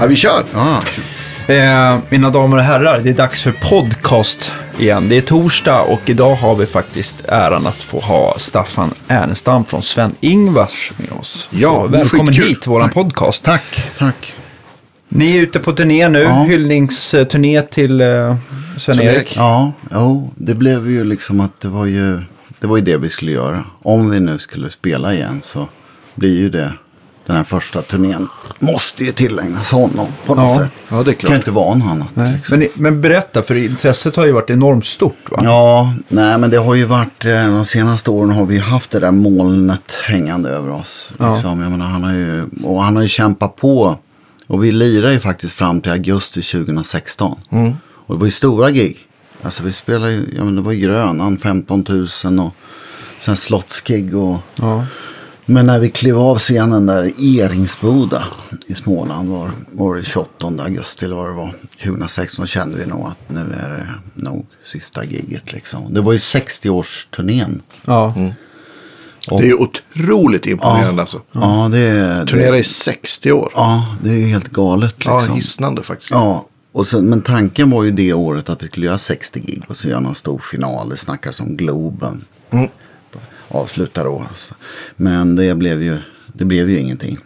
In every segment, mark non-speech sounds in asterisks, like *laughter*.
Ja, vi kör. Ja, Eh, mina damer och herrar, det är dags för podcast igen. Det är torsdag och idag har vi faktiskt äran att få ha Staffan Ernestam från Sven-Ingvars med oss. Ja, Så välkommen skitkul. hit till vår podcast. tack, tack. Ni är ute på turné nu, Ja. hyllningsturné till eh. Sven-Erik. Ja, jo, det blev ju liksom att det var ju det var ju det vi skulle göra. Om vi nu skulle spela igen så blir ju det den här första turnén. Måste ju tillägnas honom på något Ja. sätt. Ja, det är klart. kan inte vara något annat. Liksom. Men, men berätta, för intresset har ju varit enormt stort va? Ja, nej men det har ju varit, eh, de senaste åren har vi haft det där molnet hängande över oss. Ja. Liksom. Jag menar, han har ju, och han har ju kämpat på. Och vi lirade ju faktiskt fram till augusti 2016. Och det var ju stora gig. Alltså vi spelade ju, ja men det var ju Grönan 15 000 och sen slottsgig och Ja. Men när vi klev av scenen där i Eringsboda i Småland var, var det 28 augusti eller vad det var. 2016 kände vi nog att nu är det nog sista giget liksom. Det var ju 60-årsturnén. Ja. Det är ju otroligt imponerande alltså. Ja, det, Turnera det, i 60 år. ja, det är ju helt galet Ja, liksom. hisnande faktiskt. Ja, och sen, men tanken var ju det året att vi skulle göra 60 gig och så göra någon stor final. Det snackas om Globen. Mm. Avslutar år. Alltså. Men det blev ju, det blev ju ingenting.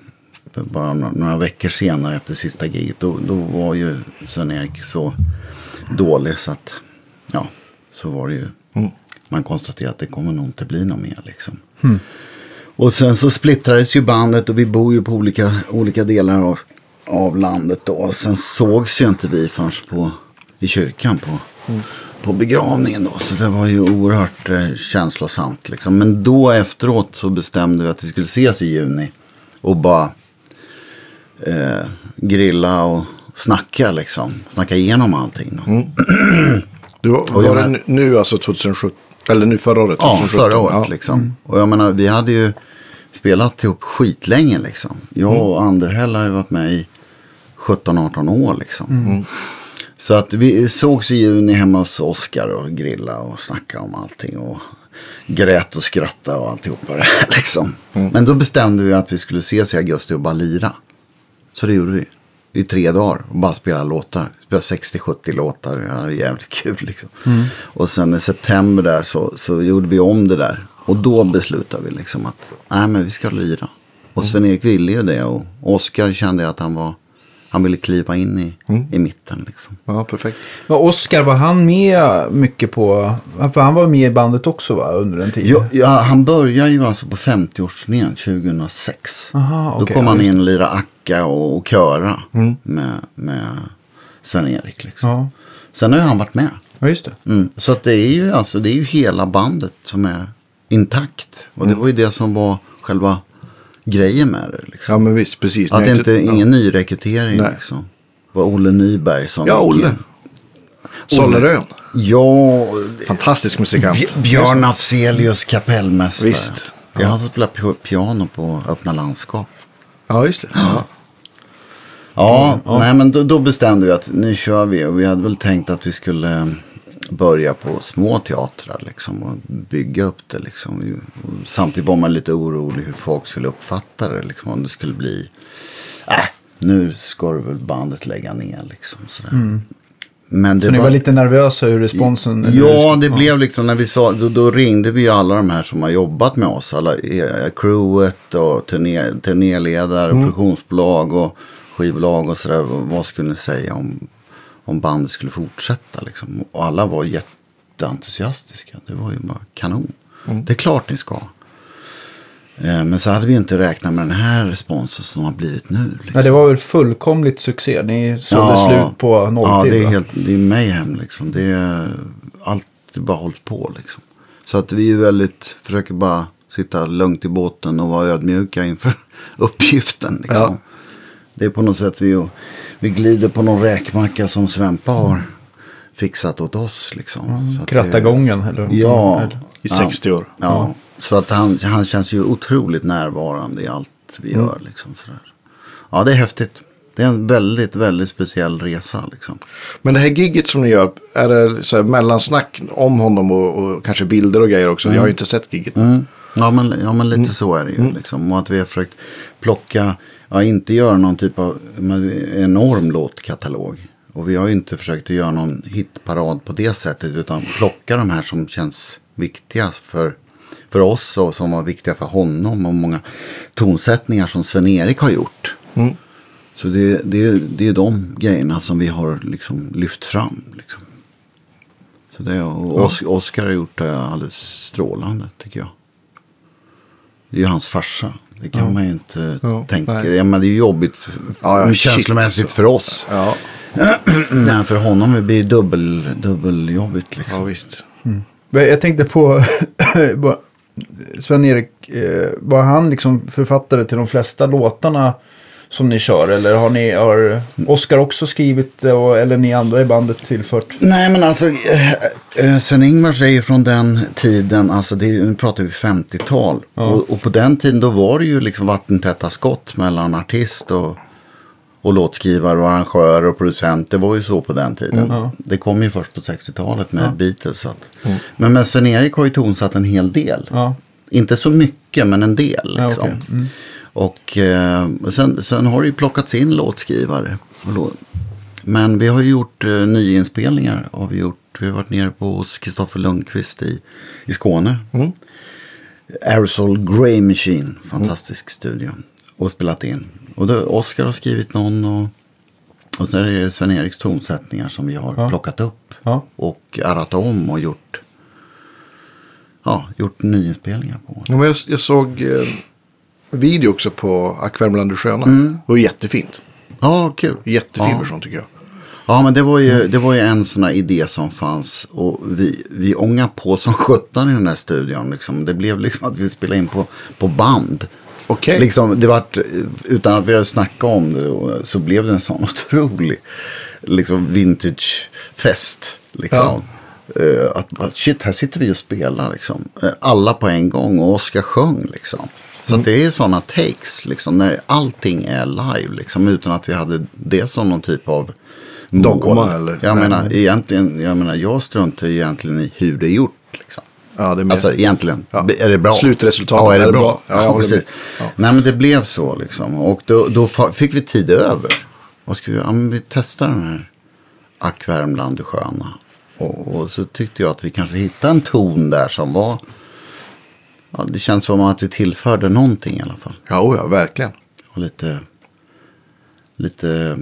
Bara några, veckor senare efter sista giget då, då var ju Sven-Erik så dålig så att ja, så var det ju. Mm. Man konstaterade att det kommer nog inte bli något mer liksom. Och sen så splittrades ju bandet och vi bor ju på olika, olika delar av, av landet då. Och sen sågs ju inte vi förrän på, i kyrkan på, på begravningen då. Så det var ju oerhört eh, känslosamt liksom. Men då efteråt så bestämde vi att vi skulle ses i juni. Och bara eh, grilla och snacka liksom. Snacka igenom allting då. *clears throat* Du, var var det men- nu- alltså 2017? Eller nu förra året? Ja, 2017? förra året Ja. liksom. Och jag menar, vi hade ju spelat ihop skitlänge liksom. Jag och Anderhäll har ju varit med i 17-18 år liksom. Så att vi sågs i juni hemma hos Oskar och grilla och snacka om allting. Och grät och skratta och alltihopa det här *laughs* liksom. Men då bestämde vi att vi skulle ses i augusti och bara lira. Så det gjorde vi. I tre dagar och bara spela låtar. Spela 60-70 låtar. Ja, jävligt kul liksom. Och sen i september där så, så gjorde vi om det där. Och då beslutade vi liksom att nej men vi ska lira. Och Sven-Erik ville ju det. Och Oskar kände att han var, han ville kliva in i, i mitten liksom. ja, perfekt. Men Oscar, var han med mycket på... För han var med i bandet också va, under en tid? Ja, ja, han började ju alltså på 50-årsturnén 2006. Aha, Då okej, kom ja, han in och lirade Akka och, och köra med, med Sven-Erik. Liksom. Ja. Sen har ju han varit med. Ja, just det. Mm. Så att det, är ju, alltså, det är ju hela bandet som är intakt. Och det var ju det som var själva grejen med det. Liksom. Ja, men visst, precis. att det inte är ingen nyrekrytering. Nej. Liksom. Det var Olle Nyberg som Ja, Olle. Sollerön. Ja, Fantastisk musikant. Bj- Björn Afzelius kapellmästare. Visst. Det är han som spelar pi- piano på Öppna landskap. Ja, just det. Ja. Ja, nej men då, då bestämde vi att nu kör vi. Och vi hade väl tänkt att vi skulle börja på små teatrar liksom. Och bygga upp det liksom. Och Samtidigt var man lite orolig hur folk skulle uppfatta det. Liksom, om det skulle bli, äh, nu ska du väl bandet lägga ner liksom. Sådär. Men det Så ni var lite nervösa hur responsen... Ja, det blev liksom när vi sa, då, då ringde vi alla de här som har jobbat med oss. Alla eh, crewet och turné, turnéledare, produktionsbolag och skivbolag och sådär. Vad skulle ni säga om, om bandet skulle fortsätta liksom? Och alla var jätteentusiastiska. Det var ju bara kanon. Det är klart ni ska. Eh, Men så hade vi inte räknat med den här responsen som har blivit nu. Liksom. Ja, det var väl fullkomligt succé. Ni sålde slut på nolltid. Ja, det är, helt, det är mayhem liksom. Det är allt det bara hållit på liksom. Så att vi är väldigt, försöker bara sitta lugnt i båten och vara ödmjuka inför *laughs* uppgiften liksom. Ja. Det är på något sätt vi, vi glider på någon räkmacka som Svempa har fixat åt oss liksom. Så att Kratta det- gången. Eller? Ja. Eller? I 60 år. Ja, så att han, han känns ju otroligt närvarande i allt vi gör. Liksom, sådär. Ja, det är häftigt. Det är en väldigt, väldigt speciell resa. Liksom. Men det här gigget som ni gör, är det så här mellansnack om honom och, och kanske bilder och grejer också? Jag har ju inte sett gigget. Mm. Ja, men, ja, men lite så är det ju. Liksom. Och att vi har försökt plocka, ja, inte göra någon typ av enorm låtkatalog. Och vi har ju inte försökt att göra någon hitparad på det sättet. Utan plocka de här som känns viktiga för, för oss och som var viktiga för honom. Och många tonsättningar som Sven-Erik har gjort. Mm. Så det, det, det är de grejerna som vi har liksom lyft fram. Liksom. Så det, och Os Oskar har gjort det alldeles strålande tycker jag. Det är ju hans farsa. Det kan man ju inte Ja, tänka. Ja, men det är ju jobbigt Ja, ja, shit, känslomässigt alltså. för oss. Ja, *clears throat* Men för honom det blir dubbel, dubbeljobbigt. Liksom. ja visst. Men Jag tänkte på *laughs* Sven-Erik, eh, var han liksom författare till de flesta låtarna som ni kör? Eller har ni, har Oskar också skrivit eller ni andra i bandet tillfört? Nej men alltså eh, eh, Sven-Ingvars är ju från den tiden, alltså det, nu pratar vi 50-tal. Och, och på den tiden då var det ju liksom vattentäta skott mellan artist och, och låtskrivare och arrangör och producent. Det var ju så på den tiden. Det kom ju först på 60-talet med Beatles. Så att. Men, men Sven-Erik har ju tonsatt en hel del. Ja. Inte så mycket men en del. Ja, Liksom. okej. Och eh, sen, sen har det ju plockats in låtskrivare. Men vi har ju gjort eh, nyinspelningar. Har vi, gjort, vi har varit nere på hos Kristoffer Lundqvist i, i Skåne. Aerosol Grey Machine, fantastisk studio. Och spelat in. Och då, Oscar har skrivit någon och, och sen är det Sven-Eriks tonsättningar som vi har Ja. plockat upp. Ja. Och arrat om och gjort, ja, gjort nyinspelningar på. Ja, men jag, jag såg eh, video också på Akvärmland du sköna. Det var jättefint. Ja, kul. Jättefin Ja. version tycker jag. Ja, men det var ju, det var ju en sån här idé som fanns. Och vi, vi ångade på som sjutton i den här studion. Liksom. Det blev liksom att vi spelade in på, på band. Okej. Liksom, det vart, utan att vi hade snackat om det så blev det en sån *laughs* otrolig liksom, vintage-fest. Liksom. Eh, att, att, shit, här sitter vi och spelar. Liksom. Eh, alla på en gång och Oskar sjöng. Liksom. Så att det är sådana takes, liksom, när allting är live. Liksom, utan att vi hade det som någon typ av Dogma, eller? Jag Nej. menar, egentligen, jag menar, jag struntar egentligen i hur det är gjort. Liksom. Ja, det är. Alltså egentligen, Ja. är det bra? Slutresultatet, Ja, är det, är bra? bra? Ja, Ja, precis. Nej, men det blev så liksom. Och då, då fick vi tid över. Vad ska vi, ja, men vi testar den här Ack Värmland, du sköna. Och, och så tyckte jag att vi kanske hittade en ton där som var... Ja, det känns som att vi tillförde någonting i alla fall. Ja, oh ja, verkligen. Och lite... lite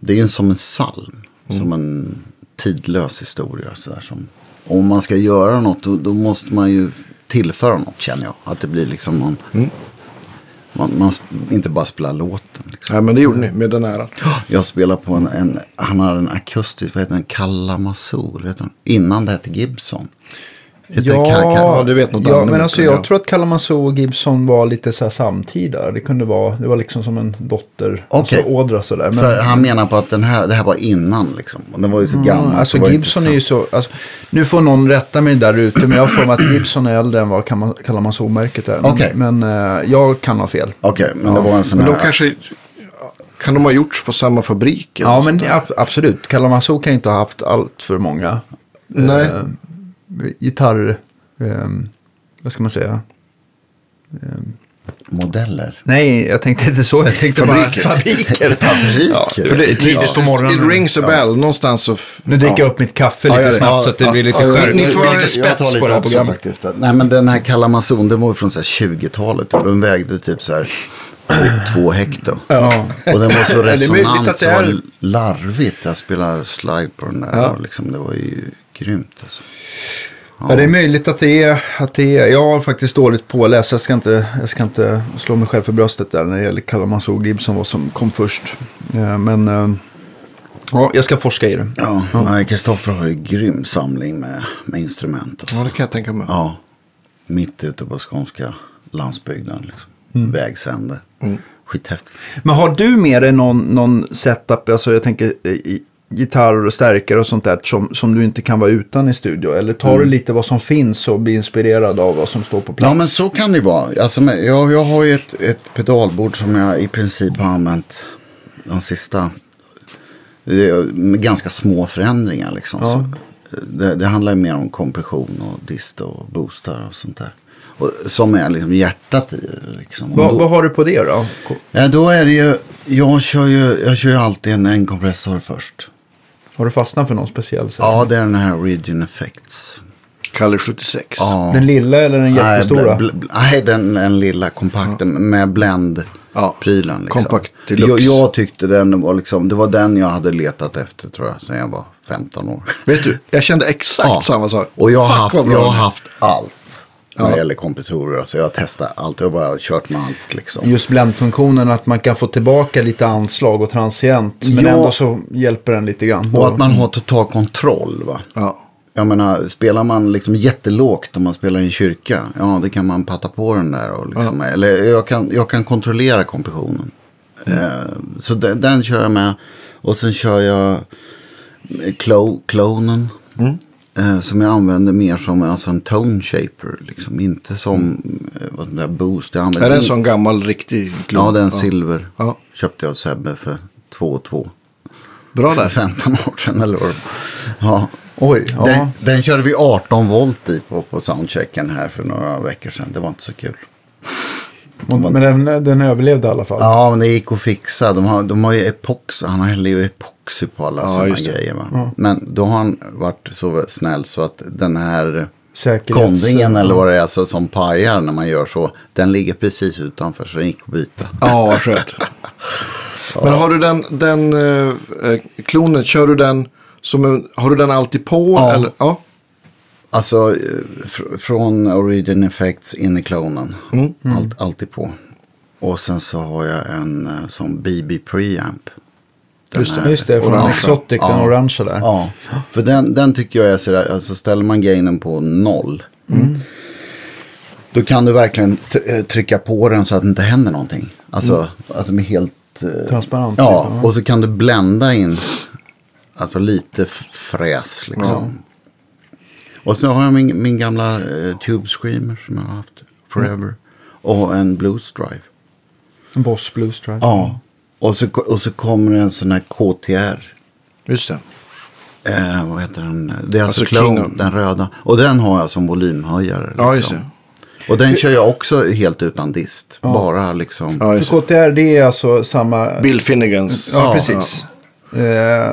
det är ju som en psalm. Som en tidlös historia. Så där, som, om man ska göra något då, då måste man ju tillföra något känner jag. Att det blir liksom någon... Man, man sp- inte bara spelar låten. Liksom. Ja, men det gjorde ni med den äran. Jag spelar på en, en, han har en akustisk, vad heter den, Kalamazoo, heter den? Innan det hette Gibson. Heter det Ka- Ka- Ja, du vet något ja, annat, men alltså ja. jag tror att Kalamazoo och Gibson var lite så här samtida. Det kunde vara, det var liksom som en dotter, Okej. alltså ådra sådär. Men, För han menar på att den här, det här var innan liksom. Och den var ju så gammal. Mm, så alltså Gibson är ju så, alltså, nu får någon rätta mig där ute, men jag för mig att Gibson är äldre än vad Kalamazoo-märket är. Men- Okej. Men eh, jag kan ha fel. Okej, men det var en sån Men här. de kanske... Kan de ha gjorts på samma fabrik? Ja, men ab- absolut. Kalamazoo kan ju inte ha haft allt för många Nej. eh, gitarr... Eh, vad ska man säga? Modeller. Nej, jag tänkte inte så. Jag tänkte Fabriker. bara fabriker. *laughs* Fabriker. Ja, För det är tidigt på morgonen. It rings a bell. Någonstans så... Nu dricker ja. jag upp mitt kaffe Ja, lite snabbt Ja, så att det ja, blir lite ja, skärp. ni får- lite spets lite på det här programmet. faktiskt. Nej men den här Kalamazon den var ju från så här 20-talet. Och den vägde typ så här två- hekto. Ja. Och den var så det är resonant att det så var larvigt. Jag spelade slide på den där. Ja. Och liksom, det var ju grymt alltså. Ja, det är möjligt att det är, att det är, jag har faktiskt dåligt påläst, jag ska, inte, jag ska inte slå mig själv för bröstet där när det gäller Kalamazoo och Gibson, vad som kom först. Eh, Men eh, ja, jag ska forska i det. Ja, nej, Kristoffer har ju grym samling med, med instrument. Alltså. Ja, det kan jag tänka mig. Ja, mitt ute på skånska landsbygden. Liksom. Mm. Vägsände. Skithäftigt. Men har du med dig någon, någon setup, alltså jag tänker i, gitarr och stärkare och sånt där som, som du inte kan vara utan i studio? Eller tar du lite vad som finns och blir inspirerad av vad som står på plats? Ja, men så kan det vara. Alltså, jag, jag har ju ett, ett pedalbord som jag i princip har använt de sista... Med ganska små förändringar liksom. Ja. Så, det, det handlar ju mer om kompression och dist och boostar och sånt där. Och, som är liksom hjärtat i det. Liksom. Och Vad, då, vad har du på det då? ja, då är det ju, jag kör ju, jag kör ju alltid en, en kompressor först. Har du fastnat för någon speciell? Ja, det är den här Region Effects. Kalle 76. Ja. Den lilla eller den jättestora? Nej, bl- bl- nej den, den lilla kompakten med blend. Ja, Prylen, liksom. kompakt deluxe. jag, jag tyckte den var liksom, det var den jag hade letat efter tror jag, sedan jag var 15 år. Vet du, jag kände exakt Ja. samma sak. Och jag har, haft, jag haft allt. När Ja. det gäller kompressorer. Så jag har testat allt. Jag har bara kört med allt liksom. Just bländfunktionen, att man kan få tillbaka lite anslag och transient. Men Ja. ändå så hjälper den lite grann. Och att man har total kontroll va. Ja. Jag menar, spelar man liksom jättelågt om man spelar i en kyrka. Ja, det kan man patta på den där. Och liksom, Eller jag kan, jag kan kontrollera kompressionen. Mm. Eh, så den, den kör jag med. Och sen kör jag clo, clonen. Mm. Eh, som jag använder mer som alltså en tone shaper. Liksom. Inte som eh, vad den där boost. Jag använder Är det en sån gammal riktig klon? Ja, den silver. Ja. Köpte jag av Sebbe för 2 och 2. Bra För där. *laughs* 15 år sedan eller vad. Ja. Oj, ja. Den, den körde vi 18 volt i på, på soundchecken här för några veckor sedan. Det var inte så kul. Men den, den överlevde i alla fall. Ja, men det gick att fixa. De har, de har ju epox. Han häller ju epoxy på alla Ja, sådana grejer. Va? Men då har han varit så snäll så att den här Säkerhets- kondingen eller vad det är alltså, som pajar när man gör så. Den ligger precis utanför så den gick att byta. Ja, vad skönt. *laughs* Men har du den, den eh, eh, klonen, kör du den som en, har du den alltid på? Ja. Eller? ja. Alltså eh, fr- från Origin Effects in i klonen. Mm. Allt, alltid på. Och sen så har jag en eh, som BB preamp. Den Just det. Just det, från. Exotic, den Ja. orangea där. Ja, för den, den tycker jag är sådär, alltså ställer man gainen på noll. Då kan du verkligen eh, trycka på den så att det inte händer någonting. Alltså att den är helt... Transparent, Ja, typ, ja. och så kan du blända in alltså lite fräs liksom. Och så har jag min, min gamla eh, Tube Screamer som jag har haft forever. Och en Blues Drive. En Boss Blues Drive. Ja. Och så, och så kommer det en sån här KTR. Just det. Eh, vad heter den? Det är alltså, Alltså Clone, den röda. Och den har jag som volymhöjare. Ja, just liksom. det. Och den kör jag också helt utan dist. Bara liksom. Ja, just För det. KTR det är alltså samma... Bill Finnegans. Ja, precis. Eh,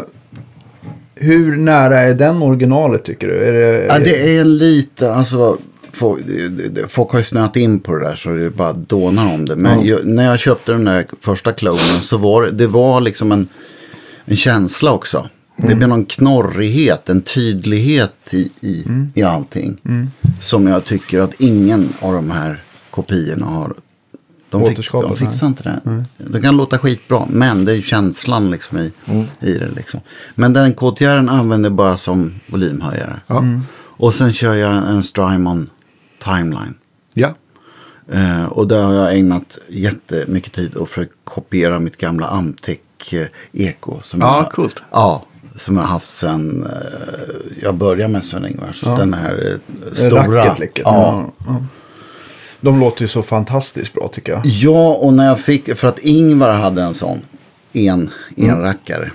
hur nära är den originalet tycker du? Är det, Ja, det är en liten, alltså. Folk, folk har ju snöat in på det där så det bara dånar om det. Men jag, när jag köpte den där första klonen så var det, det var liksom en, en känsla också. Det blev någon knorrighet, en tydlighet i, i, i allting. Som jag tycker att ingen av de här kopiorna har. De, Återskapat, de fixar inte det. Det kan låta skitbra, men det är ju känslan liksom i, i det. Liksom. Men den KTR använder jag bara som volymhöjare. Och sen kör jag en Strymon Timeline. Ja. Eh, och där har jag ägnat jättemycket tid att försöka kopiera mitt gamla Amtec eh, Eko. Som Ja, jag, coolt. Ja, som jag har haft sen eh, jag började med Sven-Ingvars. Den här eh, stora. Racket, liksom. Ja. Ja. De låter ju så fantastiskt bra tycker jag. ja, och när jag fick, för att Ingvar hade en sån, en, enrackare.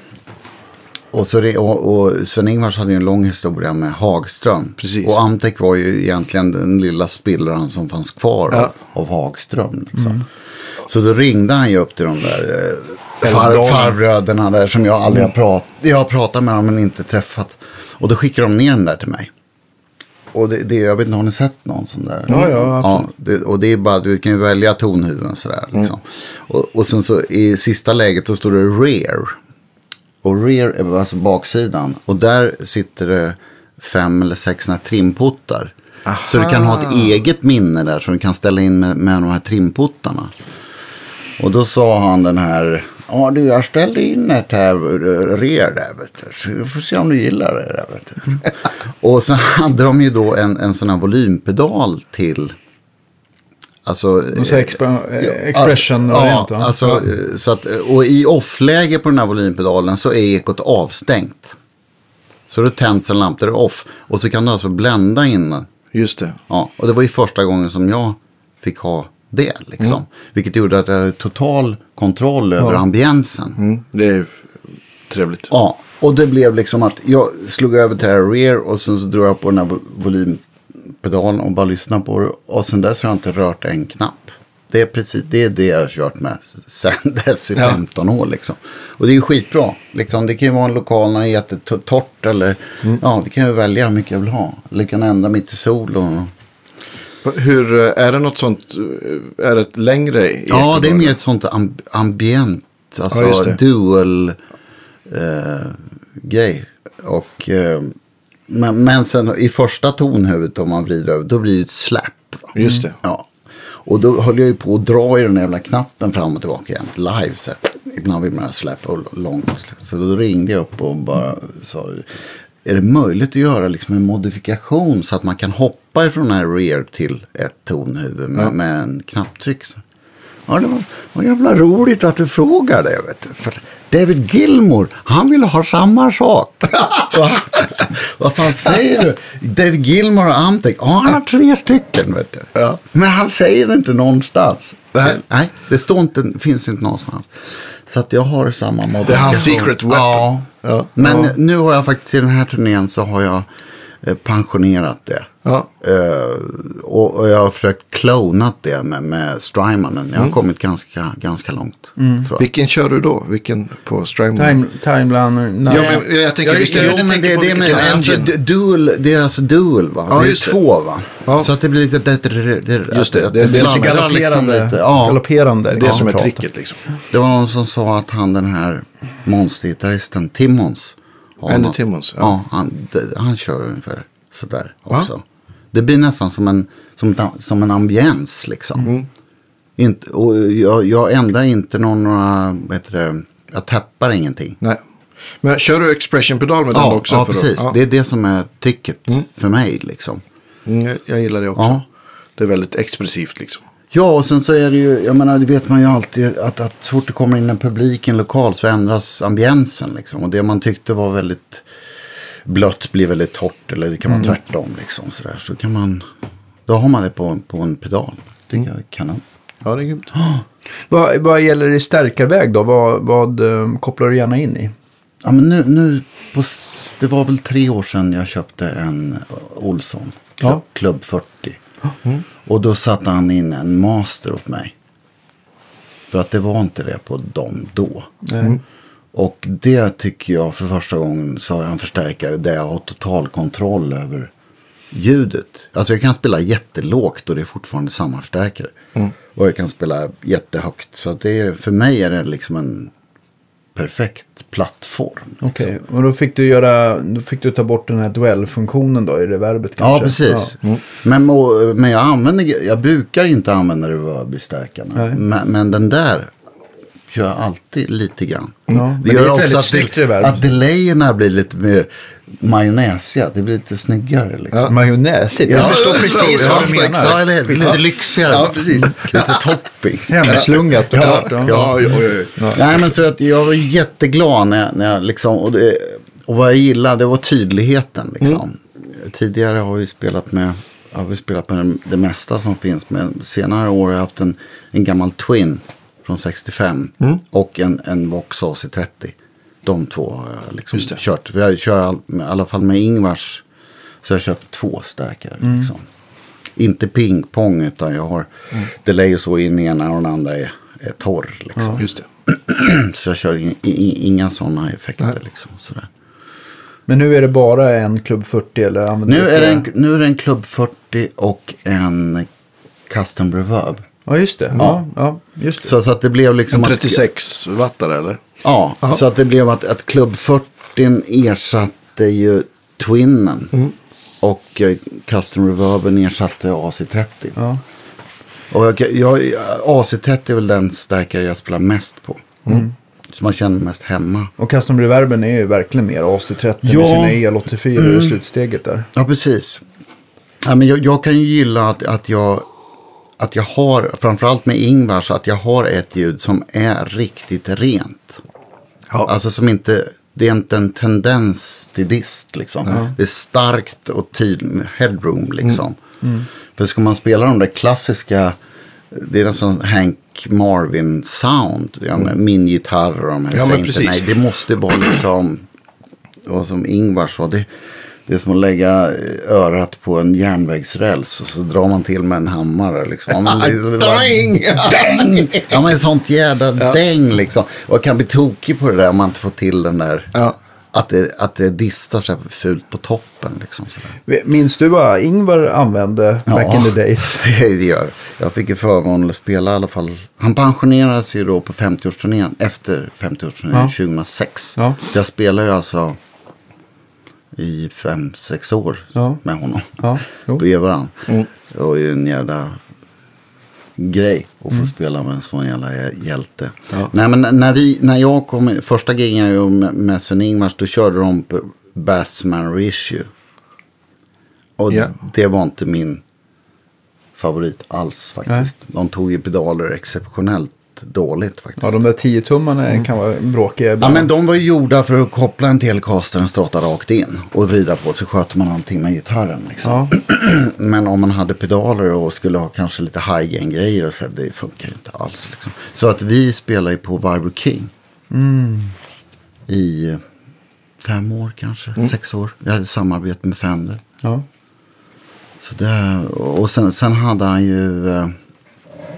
Och, så det, och, och Sven-Ingvars hade ju en lång historia med Hagström. Precis. Och Amtec var ju egentligen den lilla spillran som fanns kvar Ja. av, av Hagström. Liksom. Så då ringde han ju upp till de där eh, far, farbröderna där som jag aldrig har pratat Jag har pratat med dem men inte träffat. Och då skickade de ner den där till mig. Och det, det, jag vet inte, har ni sett någon sån där? Ja, ja, ja det, Och det är bara, du kan ju välja tonhuven sådär. Liksom. Och, och sen så i sista läget så står det rear. Och rear är alltså baksidan. Och där sitter det fem eller sex såna här trimputtar. Så du kan ha ett eget minne där som du kan ställa in med, med de här trimputtarna. Och då sa han den här, ja du jag ställde in ett här eh, rear där vet du. Vi får se om du gillar det där vet du. *laughs* Och så hade de ju då en, en sån här volympedal till. Alltså, så eh, exp- eh, ja, expression-variant, Ja, va? alltså, eh, så att, och i off-läge på den här volympedalen så är ekot avstängt. Så då tänds en lampa, det är off. Och så kan du alltså blända in den. Just det. Ja, och det var ju första gången som jag fick ha det. Liksom. Vilket gjorde att jag hade total kontroll över ambiensen. Mm, det är trevligt. Ja, och det blev liksom att jag slog över till det här rear och sen så drog jag på den här vo- pedalen och bara lyssnat på det. Och sen dess har jag inte rört en knapp. Det är precis det, är det jag har kört med sen *laughs* dess i Ja. 15 år. Liksom. Och det är ju skitbra. Liksom, det kan ju vara en lokal när det är jättetorrt. Eller, Mm. ja, det kan jag välja hur mycket jag vill ha. Eller kan ändra mitt i solon. Hur, eh, är det något sånt, eh, är det ett längre eko Ja, det är mer ett sånt amb ambient. Alltså Ja, dual eh, grej. Och, eh, men, men sen i första tonhuvudet om man vrider över, då blir det ett slap. va? Just det. Ja. Och då höll jag ju på att dra i den jävla knappen fram och tillbaka igen. Live så här. Ibland vill man släppa och långt. Så då ringde jag upp och bara sa. Är det möjligt att göra liksom en modifikation så att man kan hoppa ifrån den här rear till ett tonhuvud med, med en knapptryck? Så. Ja, det var, var jävla roligt att du frågade. Vet du. För David Gilmore, han ville ha samma sak. *laughs* Va? Vad fan säger du? David Gilmore har Amtec. Ja, han har tre stycken. Vet du. Ja. Men han säger det inte någonstans. Nej. Nej, det står inte, finns inte någonstans. Så att jag har samma modifikation. Det är hans secret weapon. Ja. Ja. Men Ja. nu har jag faktiskt i den här turnén så har jag pensionerat det. Ja. Eh, och, och jag har försökt klonat det med, med Strymmanen. Jag har Mm. kommit ganska, ganska långt. Tror jag. Vilken kör du då? Vilken på Strymon? Time, timeline. Nej. Ja, men jag tänker Ja, vilken- det. Jo, jag men det, det, är alltså, dual, det är alltså dual va? Ja, det är två va? Ja. Så att det blir lite... Det, det, det, det, Just det, det är det som är fladdrar galopperande. lite. Ja. galopperande. Det är det som är tricket liksom. Det var någon som sa att han den här monstergitarristen Timmons. Har Andy Timmons, ja. Ja, han, han kör ungefär sådär också. Det blir nästan som en, som, som en ambiens liksom. Mm. Inte, och jag, jag ändrar inte någon, några, vad heter det, jag tappar ingenting. Nej. Men kör du expression-pedal med den Ja, också? ja precis. Ja. Det är det som är tricket för mig liksom. Mm, jag gillar det också. Ja. Det är väldigt expressivt liksom. Ja, och sen så är det ju, jag menar, det vet man ju alltid att, att så fort det kommer in en publik i en lokal så ändras ambiensen liksom. Och det man tyckte var väldigt blött blir väldigt torrt eller det kan vara tvärtom liksom sådär. Så kan man, då har man det på, på en pedal. Det tycker jag är kanon. Ja, det är grymt. Vad, vad gäller i stärkarväg då? Vad, vad eh, kopplar du gärna in i? Ja, men nu, nu på, det var väl tre år sedan jag köpte en Olsson. Klubb, Ja. Klubb 40. Och då satte han in en master åt mig. För att det var inte det på dem då. Nej. Och det tycker jag för första gången så har jag en förstärkare där jag har total kontroll över ljudet. Alltså jag kan spela jättelågt och det är fortfarande samma förstärkare. Och jag kan spela jättehögt. Så det är, för mig är det liksom en perfekt plattform. Okej, och då fick du göra, då fick du ta bort den här duell-funktionen då i reverbet kanske? Ja, precis. Ja. Men, må- men jag använder, jag brukar inte använda reverb-stärkarna. Nej. Men, men den där kör jag alltid lite grann. Ja, men det det är gör ett också att, det, att delayerna blir lite mer majonnäsiga. Det blir lite snyggare. Liksom. Majonnäsigt, jag förstår precis vad du menar. Ja, eller hur? Lite lyxigare. Ja, precis. Lite topping. Hemslungat och klart. Ja, Ja. Nej, men så att jag var jätteglad när, jag- när jag liksom, och, det, och vad jag gillade det var tydligheten liksom. Tidigare har vi spelat med, har vi spelat med det mesta som finns. Men senare år har jag haft en, en gammal Twin från 65 och en, en Vox AC30. De två har jag liksom kört. Jag kör all, i alla fall med Ingvars. Så jag kört två stärkare. Liksom. Inte pingpong utan jag har delay och så in i ena och den andra är, är torr. Liksom. Just det. *clears throat* Så jag kör in, i, inga sådana effekter. Liksom, sådär. Men nu är det bara en Club 40 eller Nu, är en, nu är det en Club 40 och en Custom Reverb. Ja, just det. Ja, ja just det. Så, så att det blev liksom... En Att, 36 wattare eller? ja, Ja. så att det blev att, att Club 40 ersatte ju Twinnen. Mm. Och eh, Custom Reverben ersatte AC30. Ja. Och jag, jag, AC30 är väl den stärkare jag spelar mest på. Mm. Så man känner mest hemma. Och Custom Reverben är ju verkligen mer AC30 Ja. med sina EL84 i slutsteget där. Ja, precis. Ja, men jag, jag kan ju gilla att, att, jag, att jag har, framförallt med Ingvars, att jag har ett ljud som är riktigt rent. Ja. Alltså som inte, det är inte en tendens till dist liksom. Det är starkt och tydligt, headroom liksom. För ska man spela de där klassiska, det är nästan Hank Marvin sound. Ja, med min gitarr och de här Ja. Nej, det måste vara liksom, och som Ingvar sa, det, Det är som att lägga örat på en järnvägsräls och så drar man till med en hammare. Liksom. Ja, men Däng! Däng! Ja men sånt jädra däng liksom. Och jag kan bli tokig på det där om man inte får till den där. Ja. Att, det, att det distar så här fult på toppen liksom. Sådär. Minns du vad Ingvar använde back in the days? *laughs* Det gör Jag fick ju förmånen att spela i alla fall. Han pensionerades ju då på 50-årsturnén. Efter 50-årsturnén Ja. 2006. Ja. Så jag spelade ju alltså i 5-6 år Ja. med honom. Ja, jo. Bredvid varandra. Det var ju en jävla grej att få spela med en sån jävla hjälte. Nej men när, vi, när jag kom, första gigen jag gjorde med, Sven-Ingvars, då körde de Bassman Reissue. Och Ja. det var inte min favorit alls faktiskt. De tog ju pedaler exceptionellt dåligt faktiskt. Ja, de där 10-tummarna kan vara bråkiga Ja, men de var ju gjorda för att koppla en Telecaster en strata rakt in och vrida på så sköter man allting med gitarren. Liksom. Ja. *clears throat* Men om man hade pedaler och skulle ha kanske lite high-gain-grejer och så, det funkar ju inte alls. Liksom. Så att vi spelar ju på Vibro King. I eh, fem år kanske, sex år. Jag hade samarbete med Fender. Ja. Så det, och sen, sen hade han ju eh,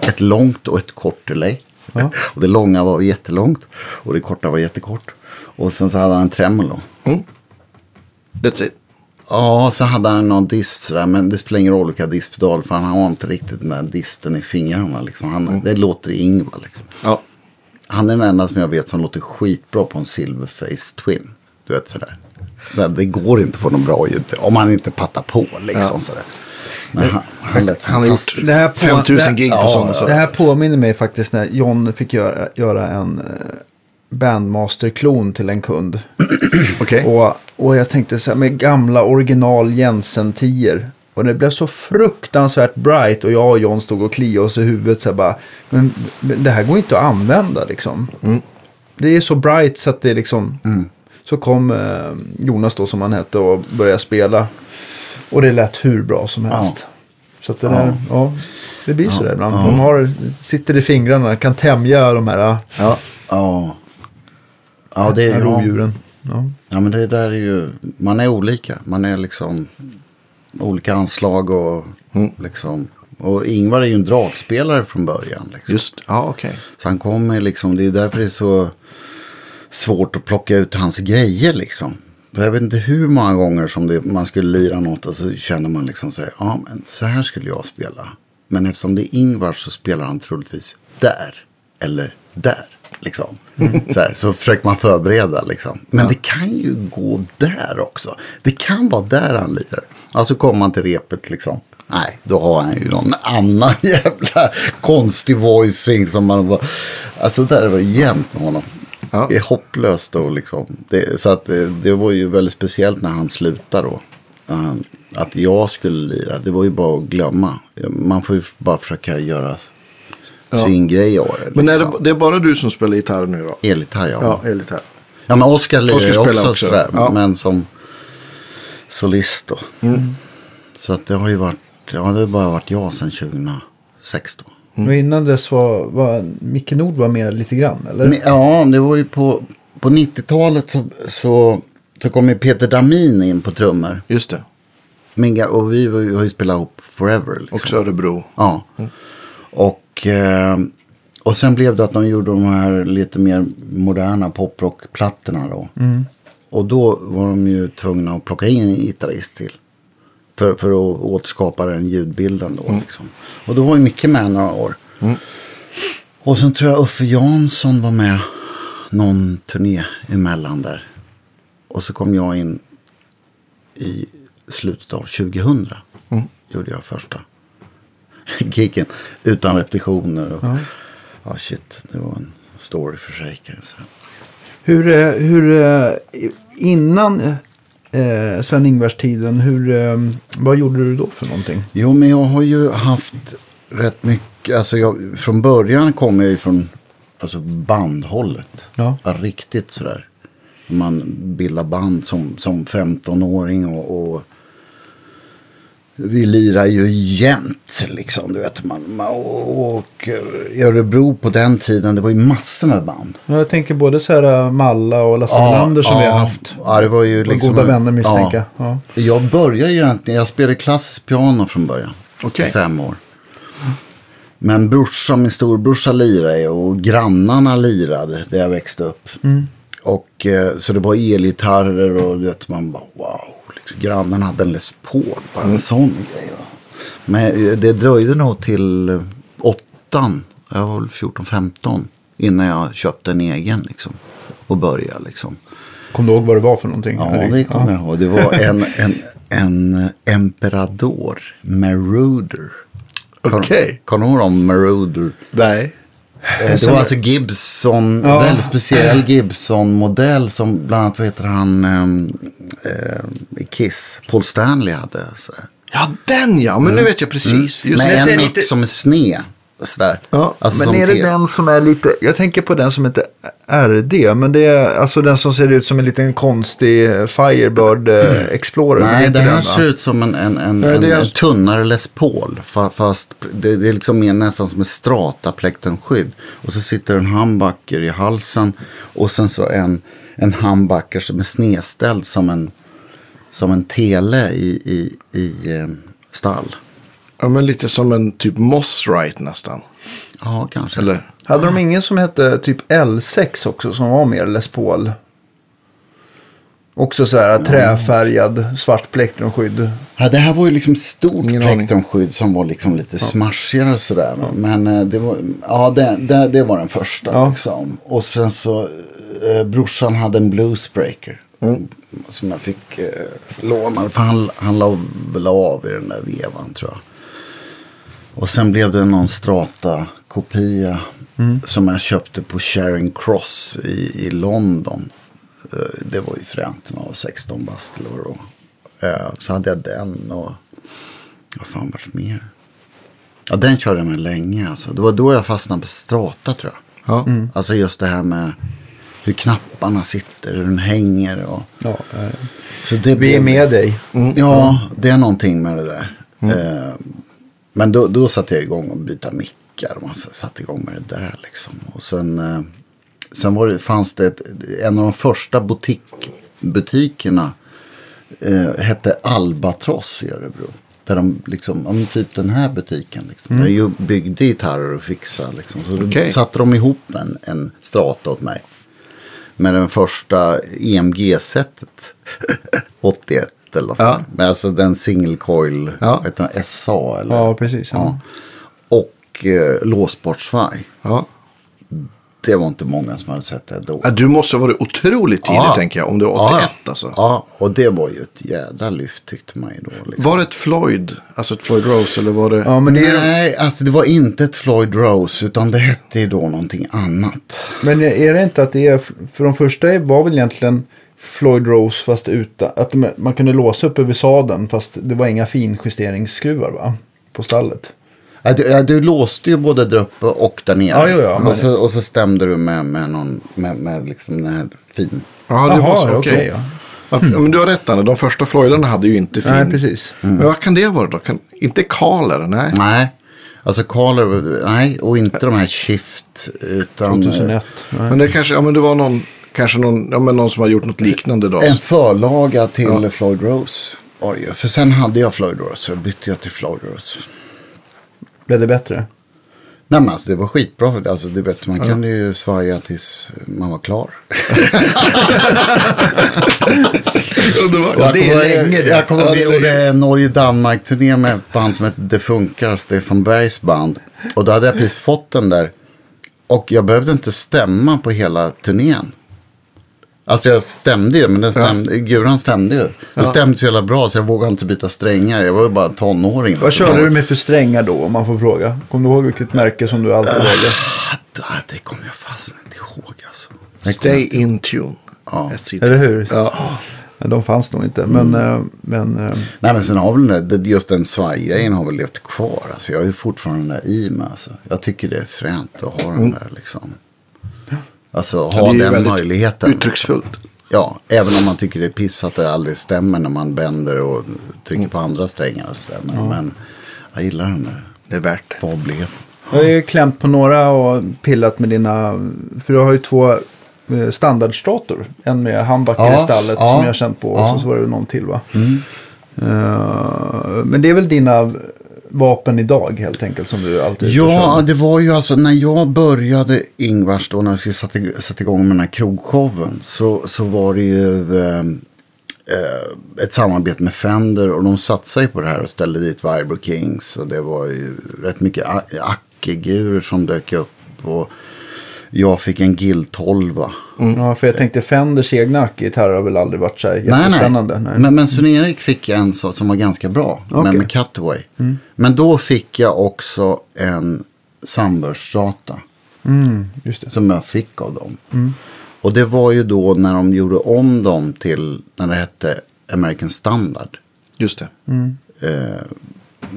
ett långt och ett kort delay. Ja. *laughs* Och det långa var jättelångt och det korta var jättekort. Och sen så hade han en tremolo. That's it. Ja, så hade han någon dist sådär, men det spelar ingen roll vilka distpedal för han har inte riktigt den där disten i fingrarna. Liksom. Han, Det låter i Ingvar liksom. Ja. Han är den enda som jag vet som låter skitbra på en Silverface Twin. Du vet sådär. sådär det går inte att få någon bra ljud om han inte pattar på liksom sådär. Men han, han, lät Han fantastisk. Det här på- 5000 gig på Ja, sådana. ja. Det här påminner mig faktiskt när John fick göra, göra en eh, Bandmaster-klon till en kund. *clears throat* Okej. Och, och jag tänkte så här med gamla original Jensen 10 Och det blev så fruktansvärt bright och jag och John stod och kliade oss i huvudet så här bara. Men, men det här går inte att använda liksom. Det är så bright så att det liksom. Så kom eh, Jonas då som han hette och började spela. Och det lät hur bra som helst. Så att det där, ja. Det blir så där ibland. De har, sitter i fingrarna, kan tämja de här Ja. Ja. Ja, det är ju... rovdjuren. Ja. Ja, men det där är ju... Man är olika. Man är liksom olika anslag och liksom... Och Ingvar är ju en dragspelare från början. Liksom. Just Ja, okej. Så han kommer liksom... Det är därför det är så svårt att plocka ut hans grejer liksom. Jag vet inte hur många gånger som det, man skulle lira något och så känner man liksom så här, ja men så här skulle jag spela. Men eftersom det är Ingvar så spelar han troligtvis där eller där. Liksom. Så, här, så försöker man förbereda liksom. Men det kan ju gå där också. Det kan vara där han lirar. Alltså kommer man till repet liksom. Nej, då har han ju någon annan *laughs* jävla konstig voicing som man bara... Alltså där var jämnt med honom. Ja. Det är hopplöst då liksom. Det, så att det, det var ju väldigt speciellt när han slutade då. Uh, att jag skulle lira, det var ju bara att glömma. Man får ju bara försöka göra sin grej av det. Men är det, liksom. det är bara du som spelar gitarr nu då? Elgitarr, ja. Ja, ja. men Oskar lirar ju också, också, sådär. ja. Men som solist då. Mm. Så att det har ju varit, ja det har bara varit jag sedan 2006 då. Och innan dess var, var Micke Nord var med lite grann, eller? Men, ja, det var ju på, på 90-talet så, så, så kom ju Peter Damin in på trummor. Just det. Min, och vi ju- har ju spelat ihop forever. Liksom. Också Örebro. Ja. Och, eh, och sen blev det att de gjorde de här lite mer moderna poprockplattorna då. Och då var de ju tvungna att plocka in en gitarrist till. För, för att återskapa den ljudbilden då. Liksom. Och då var ju mycket med några år. Och sen tror jag Uffe Jansson var med någon turné emellan där. Och så kom jag in i slutet av 2000. Gjorde jag första *laughs* gigen utan repetitioner. Och, ja. shit, det var en story för sig. Hur, eh, hur eh, innan eh, Sven-Ingvars-tiden, hur, eh, vad gjorde du då för någonting? Jo, men jag har ju haft rätt mycket. Alltså jag, från början kom jag ju från alltså bandhållet. Ja. Riktigt sådär. Man bildar band som, som 15-åring och, och vi lirar ju jämt liksom. Du vet, man, man, och eh, i Örebro på den tiden, det var ju massor med band. Jag tänker både så här äh, Malla och Lasse Melander som vi har haft. Ja, det var ju Och liksom... goda vänner misstänker ja. jag. Ja. Jag började ju egentligen, jag spelade klassiskt piano från början. Okej. I fem år. Men brorsan, min storbrorsa lirade och grannarna lirade där jag växte upp. Och eh, så det var elgitarrer och du vet man bara wow. Grannen hade en Les Paul, bara en sån grej. Va? Men eh, det dröjde nog till eh, åttan, jag var väl 14-15. Innan jag köpte en egen liksom. Och började liksom. Kom du ihåg vad det var för någonting? Ja, Eller? det kommer jag ihåg. Det var en, en, en Emperador Marauder. Okej. Kommer du ihåg om Marauder? Nej. Eh, Det var alltså Gibson, Ja. väldigt speciell Gibson-modell som bland annat, vad heter han, i Kiss, Paul Stanley hade. Sådär. Ja, den ja. Men nu vet jag precis. Just Med en mick lite- som är sned. Sådär. Ja, alltså Men är det te- den som är lite, jag tänker på den som heter RD, men det är alltså den som ser ut som en liten konstig Firebird eh, Explorer. men Nej, det här den, ser ut som en, en, en, Nej, en, är- en tunnare Les Paul. fa- Fast det, det är liksom mer nästan som ett strata plektrunskydd. Och så sitter en humbucker i halsen. Och sen så en, en humbucker som är snedställd som en, som en tele i, i, i eh, stall. Ja, men lite som en typ Moss Right nästan. Ja, kanske. Eller? Hade de ingen som hette typ L6 också som var mer Les Paul? Också så här träfärgad svart plektrumskydd. Ja, det här var ju liksom stort Ingen aning. plektrumskydd som var liksom lite smashigare sådär. Men eh, det var, ja, det, det, det var den första Ja. liksom. Och sen så, eh, brorsan hade en bluesbreaker. Som jag fick eh, låna. För han, han la väl av i den där vevan tror jag. Och sen blev det någon strata-kopia. Som jag köpte på Charing Cross i, i London. Eh, Det var ju fränt man var 16 bast eller vad. Eh, Så hade jag den och vad fan var det mer? Ja, den körde jag med länge alltså. Det var då jag fastnade på strata tror jag. Ja. Alltså just det här med hur knapparna sitter, hur den hänger och... Ja, eh, Så det vi är med dig. Ja, det är någonting med det där. Eh, men då, då satte jag igång och byta mickar. Man satte igång med det där liksom. Och sen, eh, sen var det, fanns det ett, en av de första butikbutikerna eh, hette Albatross i Örebro. Där de liksom, ja, men typ den här butiken liksom. Där jag byggde gitarrer och fixade liksom. Så Okej. satte de ihop en, en strata åt mig. Med den första EMG-sättet. 81 *laughs* eller något Ja. Men alltså den single coil, Ja. vet du, SA eller? Ja, precis. Ja. Ja. Och eh, låsbart svaj. Ja. Det var inte många som hade sett det då. Ja, Du måste ha varit otroligt tidigt Ja. tänker jag. Om du var 81 alltså. Ja, och det var ju ett jädra lyft tyckte man ju då. Liksom. Var det ett Floyd? Alltså ett Floyd Rose? Eller var det? Ja, men, det är, Nej, alltså det var inte ett Floyd Rose utan det hette ju då någonting annat. men är det inte att det är, för de första var väl egentligen Floyd Rose fast utan, att man- man kunde låsa upp över sadeln fast det var inga finjusteringsskruvar va? På stallet. Ja, du, ja, du låste ju både där uppe och där nere. Ja, jo, ja, men- och, så, och så stämde du med, med någon, med, med liksom den här fin. Ja, det var så. Okej. okej, ja. Ja, men du har rätt Anna. De första Floydarna hade ju inte fin. Nej, precis. Men vad kan det vara då? Kan... Inte Kaler? Nej. Nej, alltså Carler, nej, och inte de här Shift. Utan 2001. Nej. Men det kanske, ja men det var någon, kanske någon, ja, men någon som har gjort något liknande då. en förlaga till Floyd Rose. Ju. För sen hade jag Floyd Rose, så bytte jag till Floyd Rose. Blev det bättre? Nej men alltså det var skitbra. Alltså, du vet, man kunde ju svaja tills man var klar. *laughs* Underbart. Jag det är kommer- det. Jag kommer Ja, ihåg det gjorde en Norge-Danmark-turné med ett band som hette Det Funkar, Stefan Bergs band. Och då hade jag precis fått den där. Och jag behövde inte stämma på hela turnén. Alltså jag stämde ju, men den stämde, guran stämde ju. Den stämde så jävla bra så jag vågade inte byta strängar. Jag var ju bara tonåring. Vad körde du med för strängar då om man får fråga? Kommer du ihåg vilket märke som du alltid valde? Ah, Det kommer jag fasen inte ihåg alltså. Stay in tune. Ja. Eller hur? Ja. Ja, de fanns nog inte. Men, eh, men eh, Nej men sen har väl den just den svajgrejen har väl levt kvar. Alltså jag är ju fortfarande den där i mig. Alltså. Jag tycker det är fränt att ha den där liksom. Alltså ha ju den väldigt möjligheten. Uttrycksfullt. ja, även om man tycker det är piss att det aldrig stämmer när man bänder och trycker på andra strängar. Och så där. Men, men jag gillar den där Det är värt det. Jag har ju klämt på några och pillat med dina, för du har ju två eh, standardstrator. En med handbacker Ja, i stallet ja, som jag har känt på och ja. så var det någon till va? Eh, men det är väl dina vapen idag helt enkelt som du alltid Ja, det var ju alltså när jag började Ingvars då när vi sätta, sätta igång med den här krogshowen. Så, så var det ju eh, eh, ett samarbete med Fender och de satsade ju på det här och ställde dit Vibro Kings. Och det var ju rätt mycket ackegurer som dök upp. Och jag fick en Gill 12. Ja, för jag tänkte Fenders egna gitarrer har väl aldrig varit så här Nej, nej. jättespännande. Nej, Men, men Sven-Erik fick en så, som var ganska bra. Okej. Men med Cutaway. Men då fick jag också en Sunburst-strata. Mm, just det. som jag fick av dem. Och det var ju då när de gjorde om dem till, när det hette American Standard. Just det. Eh,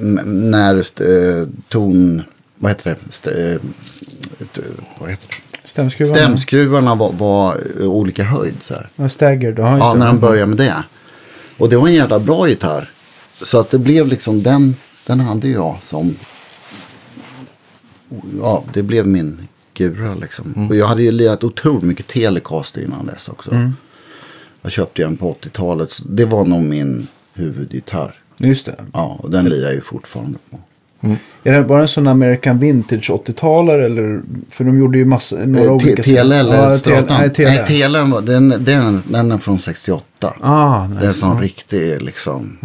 m- när eh, ton, vad heter det, St- eh, vad heter det? Stämskruvarna. Stämskruvarna var, var olika höjd så här. Ja, Staggered. Ja, just Ja, när de började med det. Och det var en jävla bra gitarr. Så att det blev liksom den, den hade jag som, ja det blev min gura liksom. Och jag hade ju lirat otroligt mycket Telecaster innan dess också. Jag köpte ju en på 80-talet. så Det var nog min huvudgitarr. Just det. Ja, och den lirar jag ju fortfarande på. Är det bara en sån American Vintage 80-talare eller? För de gjorde ju massa, några Eh, olika. TLL eller ja, Stratan? Nej, TLL. Nej, TLL var, den, den, den är från 68. Ah, nej. Det är en sån riktig liksom.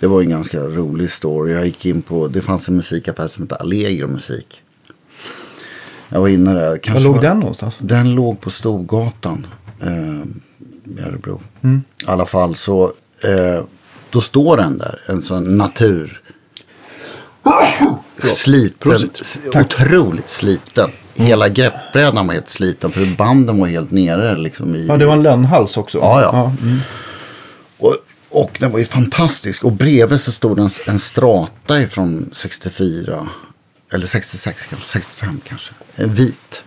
Det var en ganska rolig story. Jag gick in på, det fanns en musikaffär som hette Allegro musik. Jag var inne där. Var Kanske låg var, den någonstans? Den låg på Storgatan eh, i Örebro. Mm. I alla fall så, eh, då står den där. En sån natur. Sliten, otroligt sliten. Hela greppbrädan var helt sliten för banden var helt nere liksom i... Ja, det var en lönnhals också. Ja, ja. mm. Och, och den var ju fantastisk. Och bredvid så stod en, en strata ifrån 64. Eller 66 kanske. 65 kanske. En vit.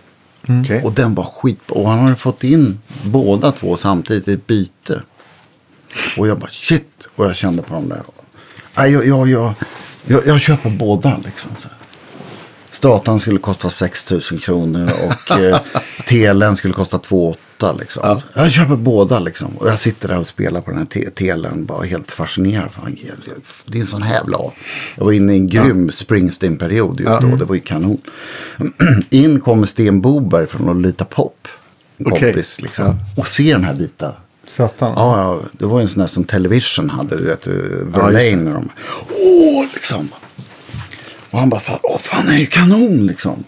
Okej. Och den var skit. Och han hade fått in båda två samtidigt i ett byte. Och jag bara shit. Och jag kände på dem där. Nej, jag, jag, jag, jag, jag köper båda liksom. Så. här. Stratan skulle kosta 6 000 kronor och eh, *laughs* telen skulle kosta 2 800 liksom. Jag köper båda liksom. Och jag sitter där och spelar på den här te- telen. Bara helt fascinerad. Fan, det är en sån jävla... Jag var inne i en grym Springsteen-period just då. Det var ju kanon. *clears throat* In kommer Sten Boberg från Lolita Pop. En kompis liksom. Och ser den här vita Satan. Ja, ja, det var ju en sån där som Television hade, du vet, Ja, Verlaine dem. Åh, liksom. Och han bara sa, åh fan, det är ju kanon liksom.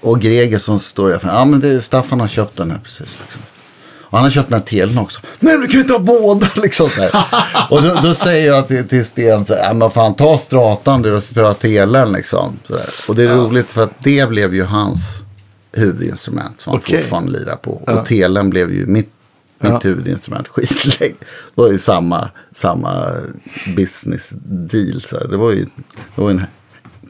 Och Greger som står där, ja men det är Staffan har köpt den här precis liksom. Och han har köpt den här telen också. Nej, men du kan ju inte ha båda *laughs* liksom så här. Och då, då säger jag till, till Sten så här, ja men fan ta stratan du och ta telen liksom. Och det är roligt för att det blev ju hans huvudinstrument som han Okej. fortfarande lirar på. Och telen blev ju mitt mitt huvudinstrument *laughs* skitlänge. Det var ju samma, samma business deal. Så här. det var ju det var en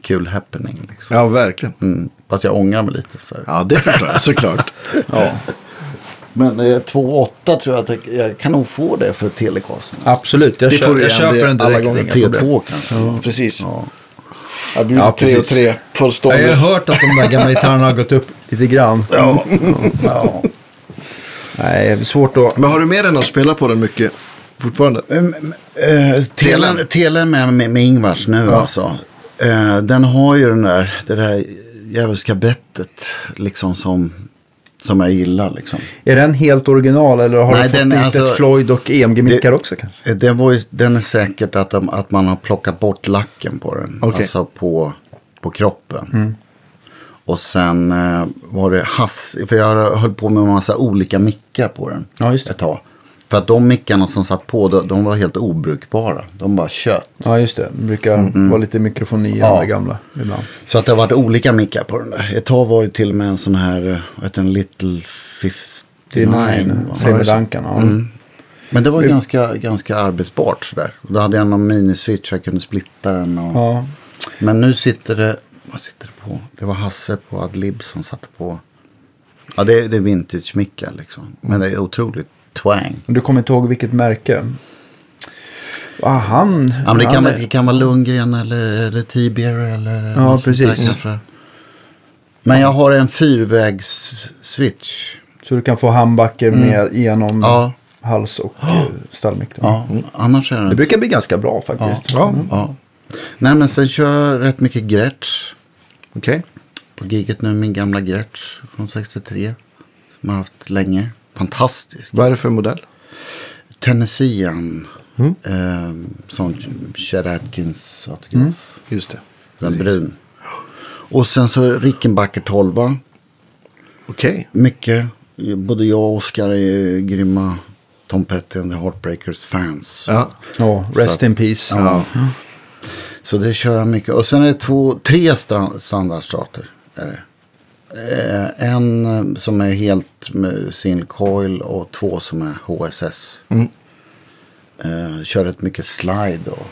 kul happening. Liksom. Ja, verkligen. Mm. Fast jag ångrar mig lite. Så här. Ja, det förklarar såklart. *laughs* Ja. Men eh, 2,8 tror jag att jag, jag kan nog få det för Telecasten. Absolut, jag, Det kö- får du jag köper det den alla direkt. gånger. inga problem. 3,2 kanske. Precis. Ja. Jag bjuder Ja, tre och precis. tre på Jag har stående. hört att de där gamla gitarrerna har gått upp lite grann. Ja. ja. Nej, svårt att... Men har du med den och spelar på den mycket fortfarande? Eh, telen, telen med, med, med Ingvars nu alltså. Eh, den har ju den där, det där djävulska bettet liksom som, som jag gillar liksom. Är den helt original eller har Nej, du fått den alltså- ett Floyd och EMG-mickar också kanske? Eh, Den, var ju, den är säkert att, de, att man har plockat bort lacken på den. Okej. Alltså på, på kroppen. Och sen eh, var det hass, för jag höll på med en massa olika mickar på den. Ja, just det. Ett tag. För att de mickarna som satt på, de, de var helt obrukbara. De bara tjöt. Ja, just det. Det brukar vara lite mikrofoni i Ja. de gamla ibland. Så att det har varit olika mickar på den där. Ett tag var det till och med en sån här, eh, vad heter den, Little 59. va? Semidankan. Ja. Men det var ganska, ganska arbetsbart sådär. Då hade jag någon miniswitch, jag kunde splitta den. Och... Ja. Men nu sitter det, vad sitter det på? Det var Hasse på Adlib som satte på Ja, det, är- det är vintage-mickar liksom. Men det är otroligt twang. Du kommer inte ihåg vilket märke? Ah, han. Ja, men det, han kan, är- det kan vara Lundgren eller, eller Tibier eller Ja, där precis. Men jag har en fyrvägs-switch. Så du kan få handbacker med genom Ja. hals och eh, stallmick. Ja, annars är den Det brukar bli ganska bra faktiskt. Ja, Ja. Nej, men sen kör jag rätt mycket Gretsch. Okej. På giget nu, min gamla Gretsch från 63. Som jag har haft länge. Fantastisk. Vad är det för modell? Tennessean. Eh, sån Chet Atkins autograf. Just det. Den brun. Och sen så Rickenbacker 12. Okej. Mycket. Både jag och Oskar är grymma Tom Petty and the Heartbreakers fans. Ja. Ja, rest Så- in peace. Ja. Så det kör jag mycket. Och sen är det två, tre standardstrater. Är det. Eh, en eh, som är helt med sin coil och två som är HSS. Mm. Eh, kör rätt mycket slide och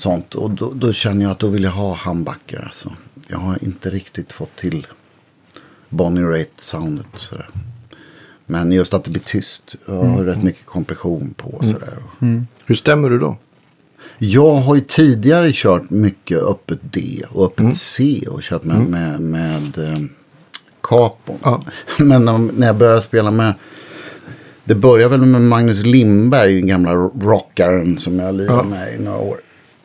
sånt. Och då, då känner jag att då vill jag ha handbacker. Alltså. Jag har inte riktigt fått till Bonnie Raitt-soundet. sådär. Men just att det blir tyst. Jag har rätt mycket kompression på. Sådär. Hur stämmer du då? Jag har ju tidigare kört mycket öppet D och öppet C och kört med, med, med eh, kapon. Ja. *laughs* Men när, när jag började spela med, det började väl med Magnus Lindberg, den gamla rockaren som jag lirade Ja. med i några år.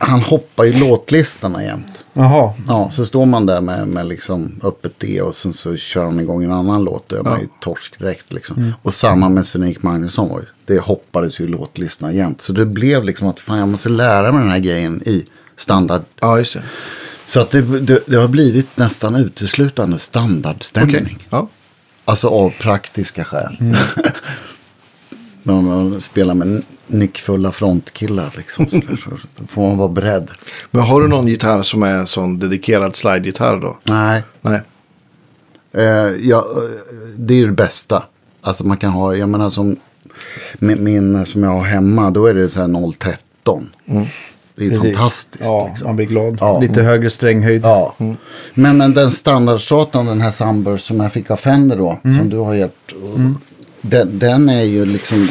Han hoppar ju låtlistorna jämt. Jaha. Ja, så står man där med, med liksom öppet D och sen så kör han igång en annan låt. Då är man ju torsk direkt liksom. Och samma med Sven-Erik Magnusson var det. Det hoppades ju låtlistorna jämt. Så det blev liksom att fan jag måste lära mig den här grejen i standard. Ja, just det. Så att det, det, det har blivit nästan uteslutande standardstämning. Okej. Ja. Alltså av praktiska skäl. *laughs* När man spelar med nyckfulla frontkillar liksom. Så där, så får man vara beredd. Men har du någon gitarr som är en sån dedikerad slide-gitarr då? Nej, Nej. Eh, ja, eh, det är ju det bästa. Alltså man kan ha, jag menar som min, min som jag har hemma, då är det så här 013. Det är Precis. fantastiskt. Ja, liksom. man blir glad. Ja. Lite högre stränghöjd. Ja. Men, men den standardstratan, den här Sunburst som jag fick av Fender då, som du har hjälpt. och Den, den är ju liksom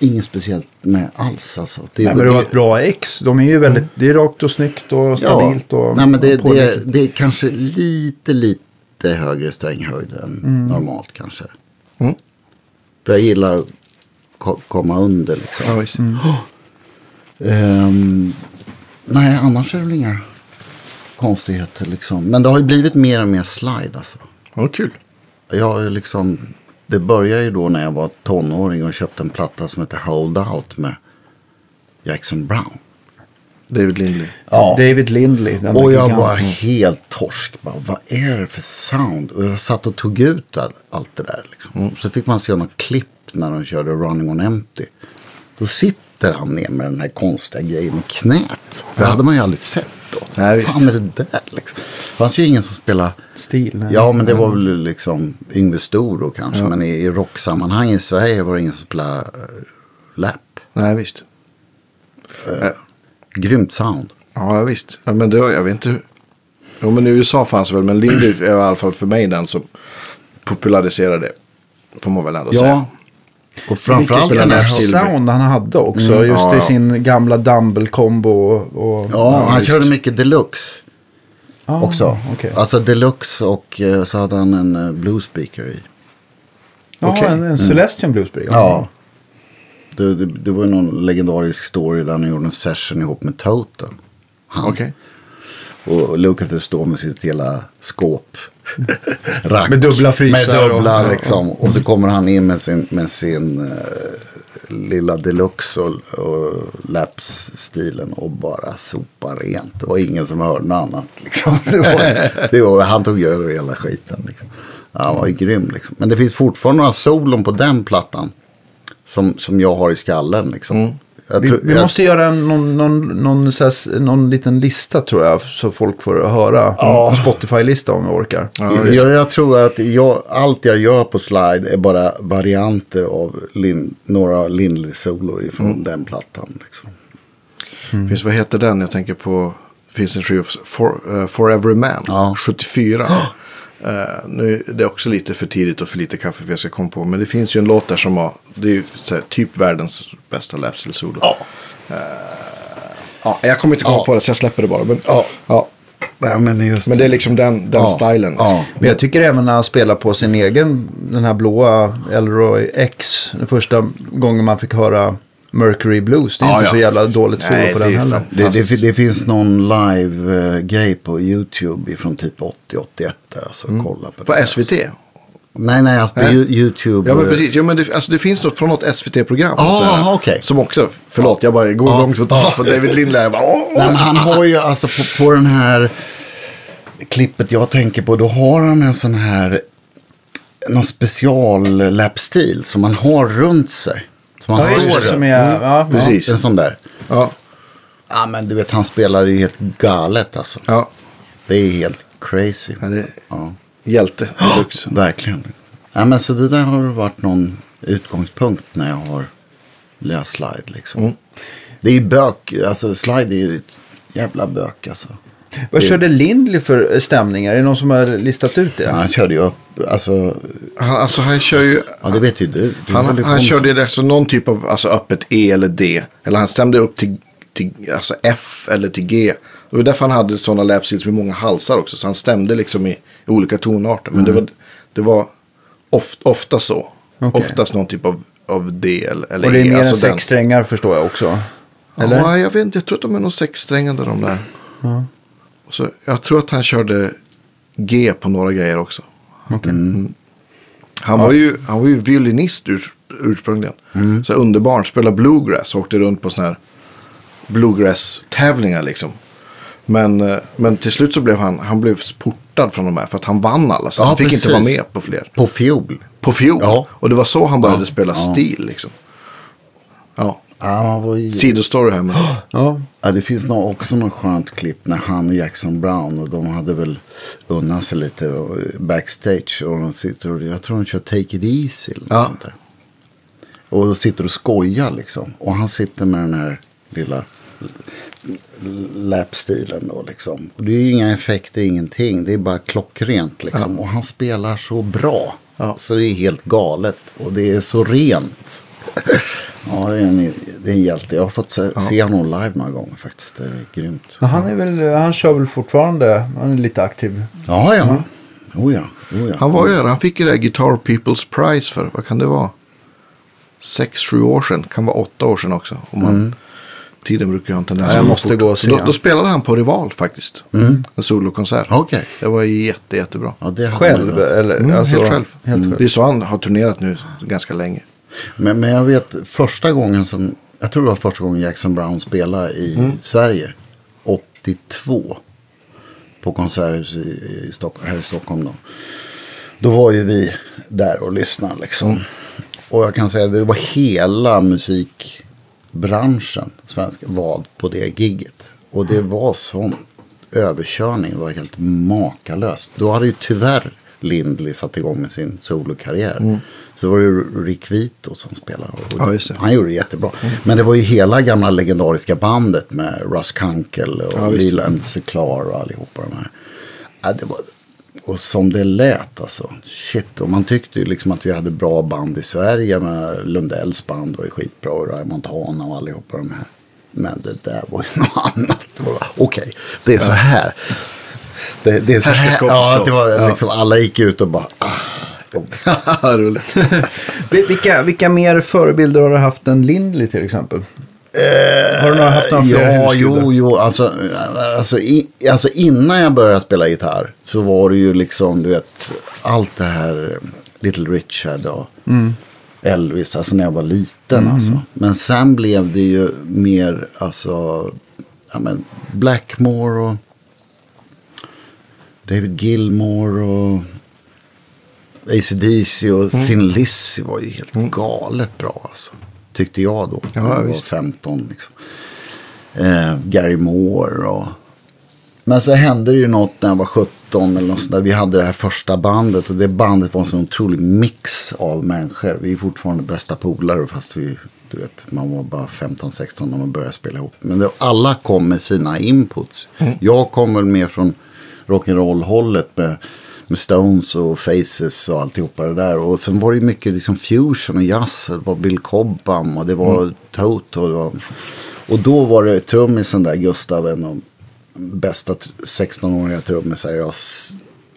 inget speciellt med alls. Alltså. Det är Nej, men det var ett bra ex. De är ju väldigt, det är rakt och snyggt och stabilt. Och, Nej, men det, och det, pålitligt. det är kanske lite, lite högre stränghöjd än normalt kanske. Mm. För jag gillar att ko- komma under liksom. Ja, visst. Ehm, nej, annars är det väl inga konstigheter liksom. Men det har ju blivit mer och mer slide alltså. Ja, kul. Jag har ju liksom, det började ju då när jag var tonåring och köpte en platta som heter Hold Out med Jackson Brown. David Lindley. Ja. David Lindley. Den Och jag giganten. var helt torsk. Bara, vad är det för sound? Och jag satt och tog ut all- allt det där. Liksom. Så fick man se något klipp när de körde Running on Empty. Då sitter han ner med den här konstiga grejen i knät. Det hade man ju aldrig sett då. Nej, visst. fan är det där liksom? Det fanns ju ingen som spelade. Stil. nej. Ja, men det var väl liksom Yngve Stor då kanske. Men i, i rocksammanhang i Sverige var det ingen som spelade uh, lap. Nej, visst. Grymt sound. Ja, ja, visst. Ja, men det, jag vet inte hur. Jo, men i USA fanns det väl. Men Lindley är i alla fall för mig den som populariserade det. Får man väl ändå säga. Och framförallt den här sound han hade också. Mm, just ja, i ja. sin gamla Dumble-kombo. Och, och, Ja, han visst. körde mycket deluxe Ah, också. okej. Alltså deluxe och eh, så hade han en eh, blues speaker i. Ja, Okej. en, en Celestian Bluesberry. Ja. Det, det, det var ju någon legendarisk story där han gjorde en session ihop med Total. Han. Okej. Och Lucas står med sitt hela skåp. Rack. Med dubbla frysar Med dubbla och- liksom. Och så kommer han in med sin, med sin eh, lilla deluxe och, och laps-stilen och bara sopar rent. Det var ingen som hörde något annat. Liksom. *laughs* Det var, det var, han tog över hela skiten. Liksom. Han var ju grym liksom. Men det finns fortfarande några solon på den plattan. Som, som jag har i skallen liksom. Jag Vi, tror- vi jag- måste göra en, någon, någon, någon, här, någon liten lista tror jag. Så folk får höra. En Spotify-lista om vi orkar. Ja, jag, jag tror att jag, allt jag gör på slide är bara varianter av Lin, några Lindley-solo ifrån Mm. den plattan. Liksom. Finns, vad heter den? Jag tänker på. Finns en skiva. For, uh, For Every Man. Ja. 74. *gasps* Eh, nu är det också lite för tidigt och för lite kaffe för jag ska komma på. Men det finns ju en låt där som har, det är ju här, typ världens bästa lapsteel-solo. Ja. Ja, jag kommer inte komma Ja. på det så jag släpper det bara. Men, Ja. ja. Nej, men just men det är liksom den, den Ja. stilen. Liksom. Ja. Men jag tycker även när han spelar på sin egen, den här blåa Elroy X. Den första gången man fick höra Mercury Blues. Det är Ja, inte ja. så jävla dåligt solo på den heller. Det, det, det finns någon live-grej på YouTube från typ 80-81 där. Alltså, kolla på, På det. SVT. Nej, nej, alltså på Nej. YouTube. Ja men precis, jo, men det, alltså, det finns något från något SVT-program. Ah, okej. Som också, förlåt jag bara går Ja. igång totalt på David Nej, men han har ju alltså på, på den här klippet jag tänker på. Då har han en sån här. Någon special lapstil som man har runt sig. Som han Ja, står som är, ja, Precis. En sån där. Ja, Ja men du vet han spelar ju helt galet alltså. ja. Det är helt crazy. ja det är Ja, hjälte deluxe. *gasps* verkligen. Ja men så det där har varit någon utgångspunkt när jag har läst slide liksom. Mm. Det är ju bök, alltså slide är ju ett jävla bök alltså. Vad körde Lindley för stämningar? Är det någon som har listat ut det? Ja, han körde ju upp, alltså, Han, alltså han kör ju, ja det vet ju du. du han, han körde ju alltså någon typ av alltså, öppet E eller D. Eller han stämde upp till, till alltså F eller till G. Det var därför han hade sådana lapseals med många halsar också. Så han stämde liksom i, i olika tonarter. Men det var, det var of, ofta så. Okej. Oftast någon typ av, av D eller, eller Och det är E. mer än alltså den- sex strängar förstår jag också. Eller? Ja, jag vet inte. Jag tror att de är nog sexsträngade de där. Och så, jag tror att han körde G på några grejer också. Mm. Han, var ju, han var ju violinist ur, ursprungligen. Så underbarn. Spelade bluegrass. Åkte runt på sådana här bluegrass-tävlingar liksom. Men, eh, men till slut så blev han, han blev portad från de här. För att han vann alla. Så Ja, han fick precis. inte vara med på fler. På fiol. På fiol. Ja. Och det var så han började Ja. spela Ja. stil liksom. Ja. Ja, han var ju... Sidostory här. Men... *gasps* Ja. Ja, det finns nog också något skönt klipp när han och Jackson Brown och de hade väl unnat sig lite och, backstage. Och de sitter och, jag tror de kör Take It Easy eller Ja. sånt där. Och de sitter och skojar liksom. Och han sitter med den här lilla lapstilen då liksom. Och det är ju inga effekter, ingenting. Det är bara klockrent liksom. Och han spelar så bra. Ja. Så det är helt galet. Och det är så rent. *laughs* ja, det är, en, det är en hjälte. Jag har fått se, se honom live några gånger faktiskt. Det är grymt. Men han, är väl, han kör väl fortfarande, han är lite aktiv. Ja, ja. Oh ja, oh ja. Han var ju här, han fick ju det här Guitar People's Prize för, vad kan det vara? Sex, sju år sedan, kan vara åtta år sedan också. Om man, Tiden brukar ju ha en tendens Ja, jag måste gå och se Då, då spelade han på Rival faktiskt. En solokonsert. Okej. Det var jätte, jättebra. Ja, det Själv? Eller, Mm, alltså, helt själv. Helt själv. Det är så han har turnerat nu ganska länge. Men, men jag vet första gången som, jag tror det var första gången Jackson Brown spelade i Mm. Sverige. 82. På konserthus i, i Stockholm, här i Stockholm då. Då var ju vi där och lyssnade liksom. Mm. Och jag kan säga att det var hela musikbranschen, svenska, var på det gigget. Och det var sån överkörning, det var helt makalöst. Då hade ju tyvärr Lindley satt igång med sin solokarriär. Så var det ju Rick Vito som spelade. Och Ja. Han gjorde det jättebra. Men det var ju hela gamla legendariska bandet med Russ Kunkel och Ja, Anse Clark och allihopa de här. Ja, det var, och som det lät alltså. Shit, och man tyckte ju liksom att vi hade bra band i Sverige. Med Lundells band var ju skitbra och Ray Montana och allihopa de här. Men det där var ju *laughs* något annat. Okej, det är så här. Det, det är så Här Ja, det var liksom, alla gick ut och bara... Ah, *laughs* Roligt. Vilka, vilka mer förebilder har du haft än Lindley till exempel? har du några haft några fler Ja, jo, jo. Alltså, alltså, i, alltså innan jag började spela gitarr så var det ju liksom, du vet, allt det här Little Richard och Elvis, alltså när jag var liten alltså. Men sen blev det ju mer, alltså, ja men Blackmore och David Gilmore och ACDC och Thin Lizzy var ju helt galet bra alltså. Tyckte jag då. Ja, jag var visst. 15 liksom. Eh, Gary Moore och... Men så hände det ju något när jag var 17 eller något där. Vi hade det här första bandet och det bandet var en sån otrolig mix av människor. Vi är fortfarande bästa polare fast vi, du vet, man var bara 15-16 när man började spela ihop. Men det, alla kom med sina inputs. Jag kom väl mer från rock'n'roll-hållet med med Stones och Faces och alltihopa det där. Och sen var det mycket liksom fusion och jazz. Det var Bill Cobham och det var mm. Toto. Och, det var... och då var det trummisen där, Gustav, en av bästa 16-åriga trummisar jag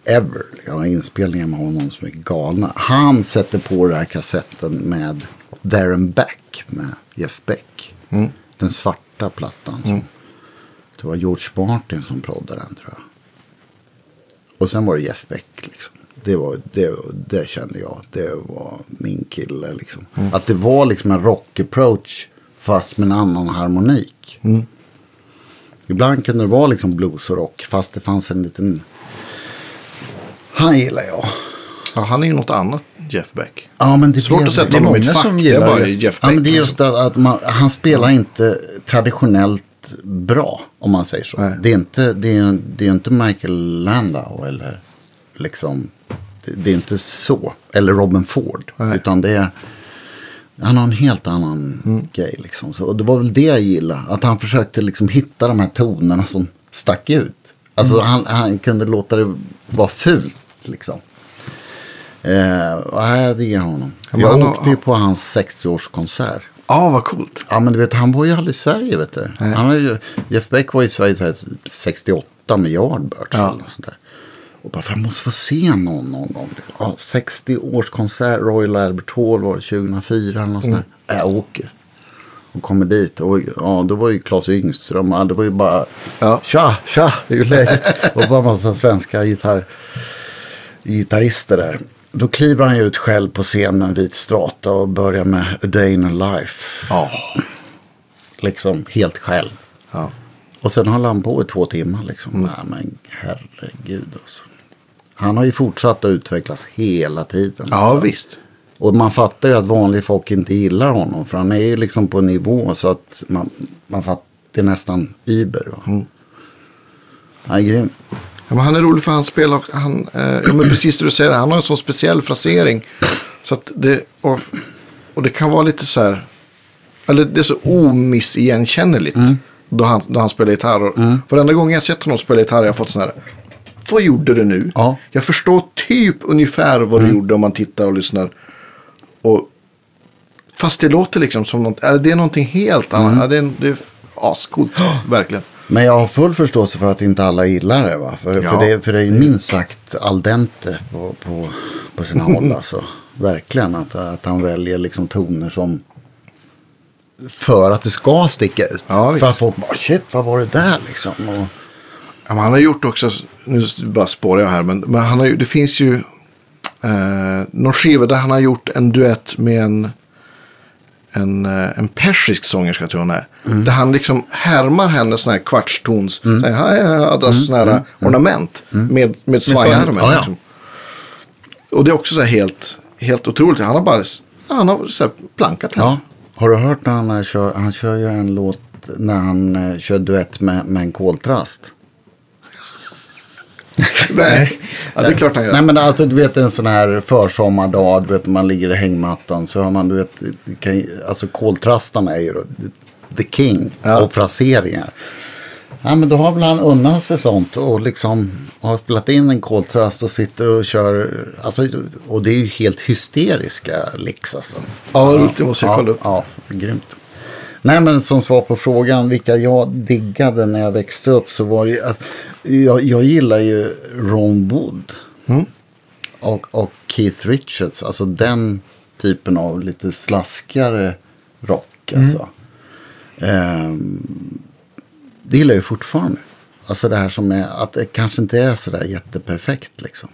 ever. Jag har inspelningar med honom som är galna. Han sätter på den här kassetten med Darren Beck med Jeff Beck. Den svarta plattan. Det var George Martin som proddade den tror jag. Och sen var det Jeff Beck liksom. Det, var, det, det kände jag, det var min kille liksom. Att det var liksom en rock-approach fast med en annan harmonik. Ibland kunde det vara liksom blues och rock fast det fanns en liten... Han gillar jag. Ja, han är ju något annat, Jeff Beck. Ja, men det Svårt blev- att sätta det honom i ett fack. Det är bara det. Jeff Beck. Ja, men det är just liksom. det att man, han spelar inte traditionellt bra, om man säger så. Nej. Det är, inte, det, är, det är inte Michael Landau eller liksom, det, det är inte så. Eller Robin Ford. Nej. Utan det är, han har en helt annan Mm. grej liksom. Så, och det var väl det jag gillade. Att han försökte liksom hitta de här tonerna som stack ut. Alltså Mm. han, han kunde låta det vara fult liksom. Eh, jag diggar honom. Ja, jag han åkte ju på hans 60-årskonsert. Ja, vad coolt. Ja men du vet han var ju aldrig i Sverige vet du. Han var ju, Jeff Beck var i Sverige så här, 68 med Yardbirds. Ja. Något sånt där. Och bara, jag måste få se någon någon gång. Ja, 60 års konsert, Royal Albert Hall var det 2004 eller något sånt där. Jag åker. Och kommer dit. Och ja, då var ju Claes Yngström. Det var ju bara, Ja. tja, tja, det är läget. och bara massa svenska gitarr, gitarrister där. Då kliver han ju ut själv på scenen med en vit strata och börjar med A Day in a Life. Ja. Liksom helt själv. ja. Och sen håller han på i två timmar liksom. Nej men herregud alltså. Han har ju fortsatt att utvecklas hela tiden. Ja, alltså. visst. Och man fattar ju att vanliga folk inte gillar honom. För han är ju liksom på en nivå så att man, man fattar. Det är nästan Uber. Va? Mm. Han är grym. Ja, men han är rolig för han spelar han, eh, ja, men precis det du säger, han har en sån speciell frasering. Så att det, och, och det kan vara lite så här, eller det är så omissigenkännligt. Då, han, då han spelar gitarr. Och Varenda gång jag sett honom spela gitarr har jag fått sån här, vad gjorde du nu? Ja. Jag förstår typ ungefär vad du gjorde om man tittar och lyssnar. Och, fast det låter liksom som något, är det är någonting helt annat. Ja, det är, det är ascoolt, *gasps* verkligen. Men jag har full förståelse för att inte alla gillar det. Va? För, Ja. för, det, för det är ju minst sagt al dente på, på, på sina håll. *laughs* Alltså. Verkligen att, att han väljer liksom toner som för att det ska sticka ut. Ja, för att folk bara shit vad var det där liksom. Och, Ja, men han har gjort också, nu bara spårar jag här, men, men han har det finns ju eh, någon skiva där han har gjort en duett med en, en, eh, en persisk sångerska tror jag hon är. Mm. Där han liksom härmar hennes sån här kvartstons, mm. så här, ja, ja, sån här ornament med, med svajarmen. Ja, ja. Liksom. Och det är också så här helt, helt otroligt. Han har bara han har så här plankat henne. ja. Har du hört när han eh, kör, han kör ju en låt när han eh, kör duett med, med en koltrast. *laughs* Nej, ja, det är klart han gör. Nej men alltså du vet en sån här försommardag, du vet man ligger i hängmattan så har man du vet, kan, alltså koltrastarna är ju då the king Ja. av fraseringar. Ja men då har väl han unnat sig sånt och liksom har spelat in en koltrast och sitter och kör, alltså och det är ju helt hysteriska licks alltså. Ja. Det måste jag ja, kolla upp. Ja, grymt. Nej men som svar på frågan vilka jag diggade när jag växte upp så var det ju att jag, jag gillar ju Ron Wood. Och, och Keith Richards, alltså den typen av lite slaskigare rock. Alltså. Ehm, det gillar jag ju fortfarande. Alltså det här som är att det kanske inte är sådär jätteperfekt liksom.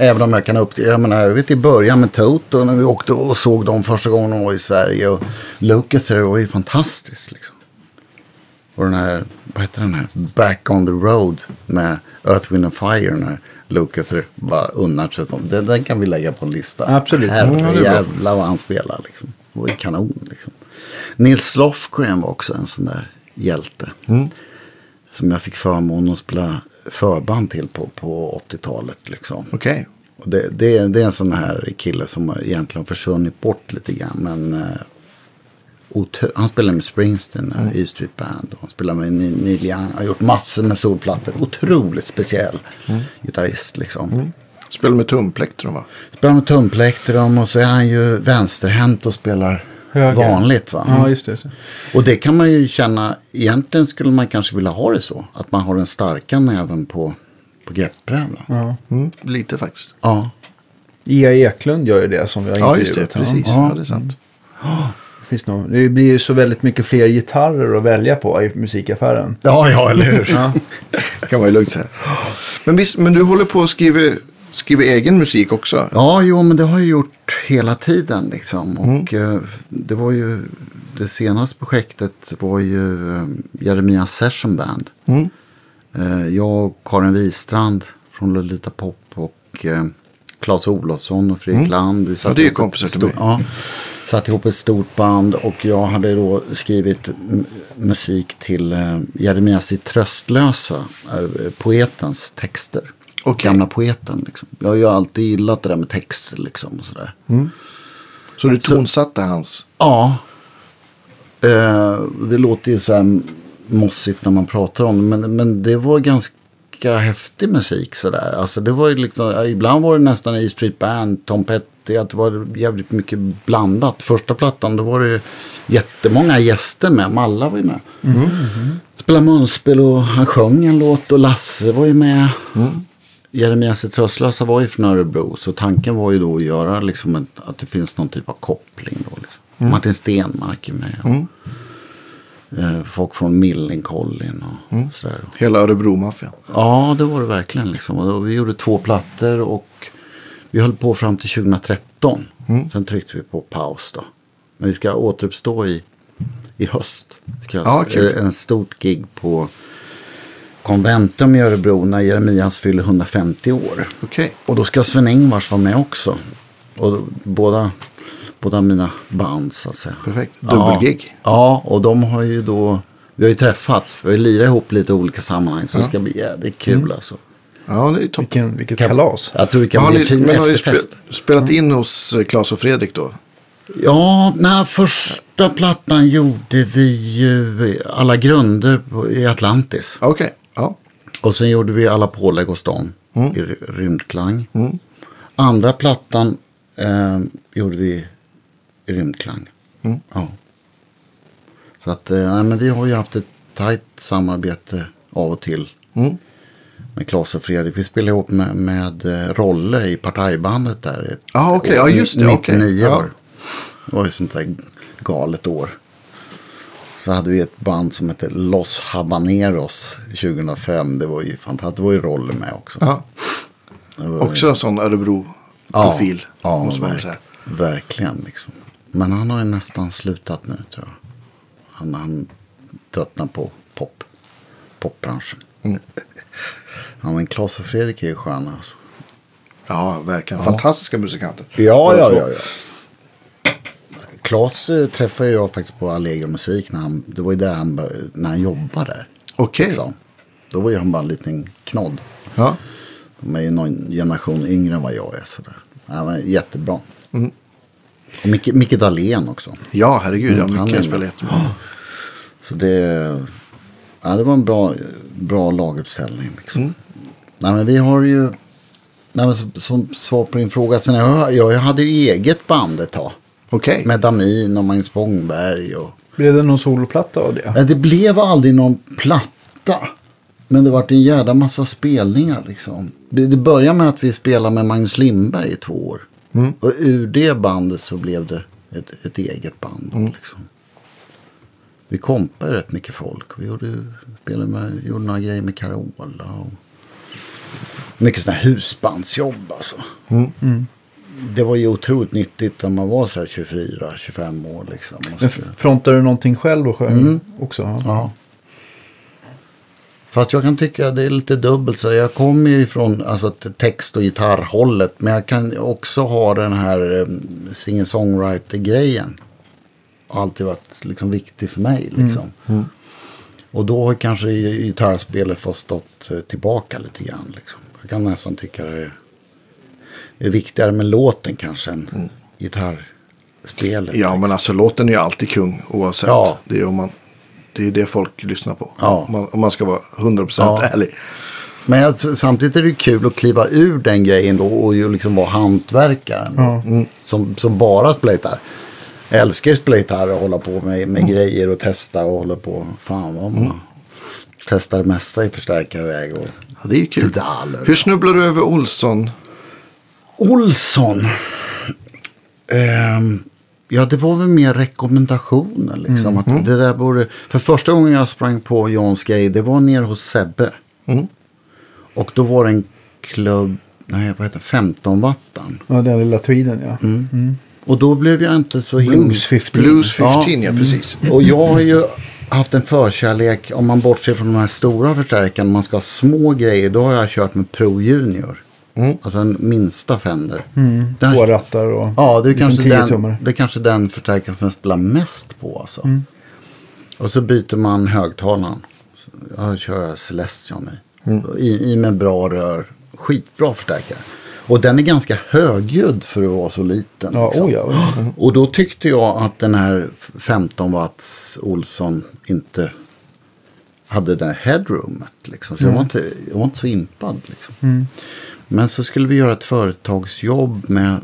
Även om jag kan upp jag menar, jag vet i början med Toto när vi åkte och såg dem första gången de var i Sverige. Och Lukather var ju fantastiskt liksom. Och den här, vad heter den här, Back on the Road med Earth, Wind and Fire när Lukather bara unnar sig. sånt. Den, den kan vi lägga på en lista. Absolut. Jävlar vad han spelar liksom. Det var ju kanon liksom. Nils Lofgren var också en sån där hjälte. Mm. Som jag fick förmånen att spela förband till på, på 80-talet liksom. Okej. Och det, det, är- det är en sån här kille som har egentligen försvunnit bort lite grann. Men eh, han spelar med Springsteen, mm. E Street Band. Och han spelar med Neil Young. Har gjort massor med solplattor. Otroligt speciell gitarrist liksom. Spelar med tumplektrum va? Spelar med tumplektrum och så är han ju vänsterhänt och spelar Höger. vanligt va. Ja, just det. just det. Och det kan man ju känna, egentligen skulle man kanske vilja ha det så. Att man har den starka näven på, på greppbrädan. Ja. Mm, lite faktiskt. Ja. Ia Eklund gör ju det som vi har Ja, just det. intervjuat. Precis. Ja. Ja, det är sant. Det, finns nog, det blir ju så väldigt mycket fler gitarrer att välja på i musikaffären. Ja, ja, eller hur? Ja. *laughs* kan man ju lugnt säga. Men, visst, men du håller på att skriva, skriva egen musik också? Ja, jo, men det har jag gjort hela tiden liksom. Och eh, det var ju, det senaste projektet var ju eh, Jeremias Session Band. Mm. Eh, jag och Karin Wistrand från Lolita Pop och Claes Olofsson och Fredrik Land. Vi satte Mm. det är kompisar till mig. Ja, satte ihop ett stort band och jag hade då skrivit musik till Jeremias i Tröstlösa, poetens texter. Okej. Gamla poeten liksom. Jag har ju alltid gillat det där med texter liksom och sådär. Så du tonsatte hans? Ja. Eh, det låter ju så här mossigt när man pratar om det. Men, men det var ganska häftig musik sådär. Alltså det var ju liksom, ibland var det nästan E Street Band, Tom Petty. Att det var jävligt mycket blandat. Första plattan då var det jättemånga gäster med. Malla var ju med. Spelade munspel och han sjöng en låt och Lasse var ju med. Jeremias i Tröstlösa var ju från Örebro. Så tanken var ju då att göra liksom ett, att det finns någon typ av koppling. Då, liksom. Martin Stenmark är med. Eh, folk från Millencolin och sådär. Hela Örebro-maffian? Ja, det var det verkligen. Liksom. Och då, vi gjorde två plattor och vi höll på fram till 2013. Sen tryckte vi på paus då. Men vi ska återuppstå i, i höst. Ska kul. eh, en stort gig på Conventum i Örebro när Jeremias fyller 150 år. Okej. Och då ska Sven-Ingvars vara med också. Och då, båda, båda mina band så att säga. Perfekt. Dubbelgig. Ja, ja, och de har ju då, vi har ju träffats. Vi har ju lirat ihop lite olika sammanhang. Så det ska bli jävligt kul Mm. alltså. Ja, det är toppen. Vilken, vilket kalas. Jag tror det kan Har bli en fin men har ni efterfest. spe, spelat in hos eh, Claes och Fredrik då? Ja, när första plattan gjorde vi ju alla grunder i Atlantis. Okej. Ja. Och sen gjorde vi alla pålägg hos dem Mm. i ry- rymdklang. Andra plattan eh, gjorde vi i rymdklang. Mm. Ja. Så att, eh, men vi har ju haft ett tajt samarbete av och till. Mm. Med Claes och Fredrik. Vi spelade ihop med, med eh, Rolle i partajbandet där. Ja, okej. Ja, just det. 99 Okej. Ja. år. Det var ju sånt där galet år. Så hade vi ett band som hette Los Habaneros 2005. Det var ju fantastiskt. Det var ju Rolle med också. ja. Var, Också en sån Örebro-profil. Ja, måste man verk, säga. verkligen. Liksom. Men han har ju nästan slutat nu tror jag. Han, han tröttnar på pop, popbranschen. Mm. *laughs* Ja, men Claes och Fredrik är ju sköna alltså. Ja, verkligen. Fantastiska musikanter. Ja, ja, ja, ja. Claes eh, träffade jag faktiskt på Allegro Musik. När han, det var ju där han, när han jobbade. Okej. liksom. Då var ju han bara en liten knodd. Ja. De är ju någon generation yngre än vad jag är. Sådär. Ja, men jättebra. Mm. Och Micke, Micke Dahlén också. ja, herregud. Mm, Ja, han jag spelar jättebra. *gasps* Så det, ja, det var en bra, bra laguppställning. Liksom. Mm. Nej, men vi har ju, nej, men som, som svar på din fråga. Sen jag, jag hade ju eget band ett tag. Okej. Med Damin och Magnus Spångberg. Och, Blev det någon soloplatta av det? Nej, det blev aldrig någon platta. Men det vart en jävla massa spelningar liksom. Det, det började med att vi spelade med Magnus Lindberg i två år. Och ur det bandet så blev det ett, ett eget band. då, Liksom. Vi kompade rätt mycket folk. Vi gjorde, spelade med, gjorde några grejer med Carola. Och mycket sådana här husbandsjobb alltså. Det var ju otroligt nyttigt när man var så här 24-25 år liksom. Men så- f- frontar du någonting själv och sjöng också? Ja. Fast jag kan tycka att det är lite dubbelt. Så jag kommer ju ifrån alltså, text och gitarrhållet. Men jag kan också ha den här um, singer-songwriter-grejen. Alltid varit liksom, viktig för mig. Liksom. Och då har kanske gi- gitarrspelet fått stått eh, tillbaka lite grann. Liksom. Jag kan nästan tycka det är, är viktigare med låten kanske än gitarrspelet. Ja, liksom. men alltså låten är ju alltid kung oavsett. Ja. Det är om man... Det är det folk lyssnar på. Ja. Om, man, om man ska vara 100% Ja. ärlig. Men jag, samtidigt är det kul att kliva ur den grejen då och ju liksom vara hantverkaren. Ja. Mm. Som, som bara spelar gitarr. Jag älskar att spela gitarr och hålla på med, med grejer och testa och hålla på. Fan vad man testar det mesta i förstärkarväg och Ja, det är ju kul. pedaler. Hur snubblar du över Olsson? Olsson. Ehm, ja, det var väl mer rekommendationer. Liksom, att det där borde... För första gången jag sprang på Johns grej, det var nere hos Sebbe. Mm. Och då var det en klubb, nej vad heter det, 15 wattan. Ja, den lilla tweeden ja. Mm. Och då blev jag inte så himla... Blues 15. Blues 15, ja, precis. Och jag har ju haft en förkärlek, om man bortser från de här stora förstärkarna, man ska ha små grejer, då har jag kört med Pro Junior. Alltså den minsta Fender. Den- Två rattar och Ja, det är, kanske 10 den, det är kanske den förstärkaren som jag spelar mest på. Alltså. Och så byter man högtalaren. Jag kör Celestion i. i. I med bra rör. Skitbra förstärkare. Och den är ganska högljudd för att vara så liten. Ja, liksom. oh ja. Mm. Och då tyckte jag att den här 15 watts Olsson inte hade det här headroomet. Liksom. Så jag, var inte, jag var inte så impad. Liksom. Men så skulle vi göra ett företagsjobb med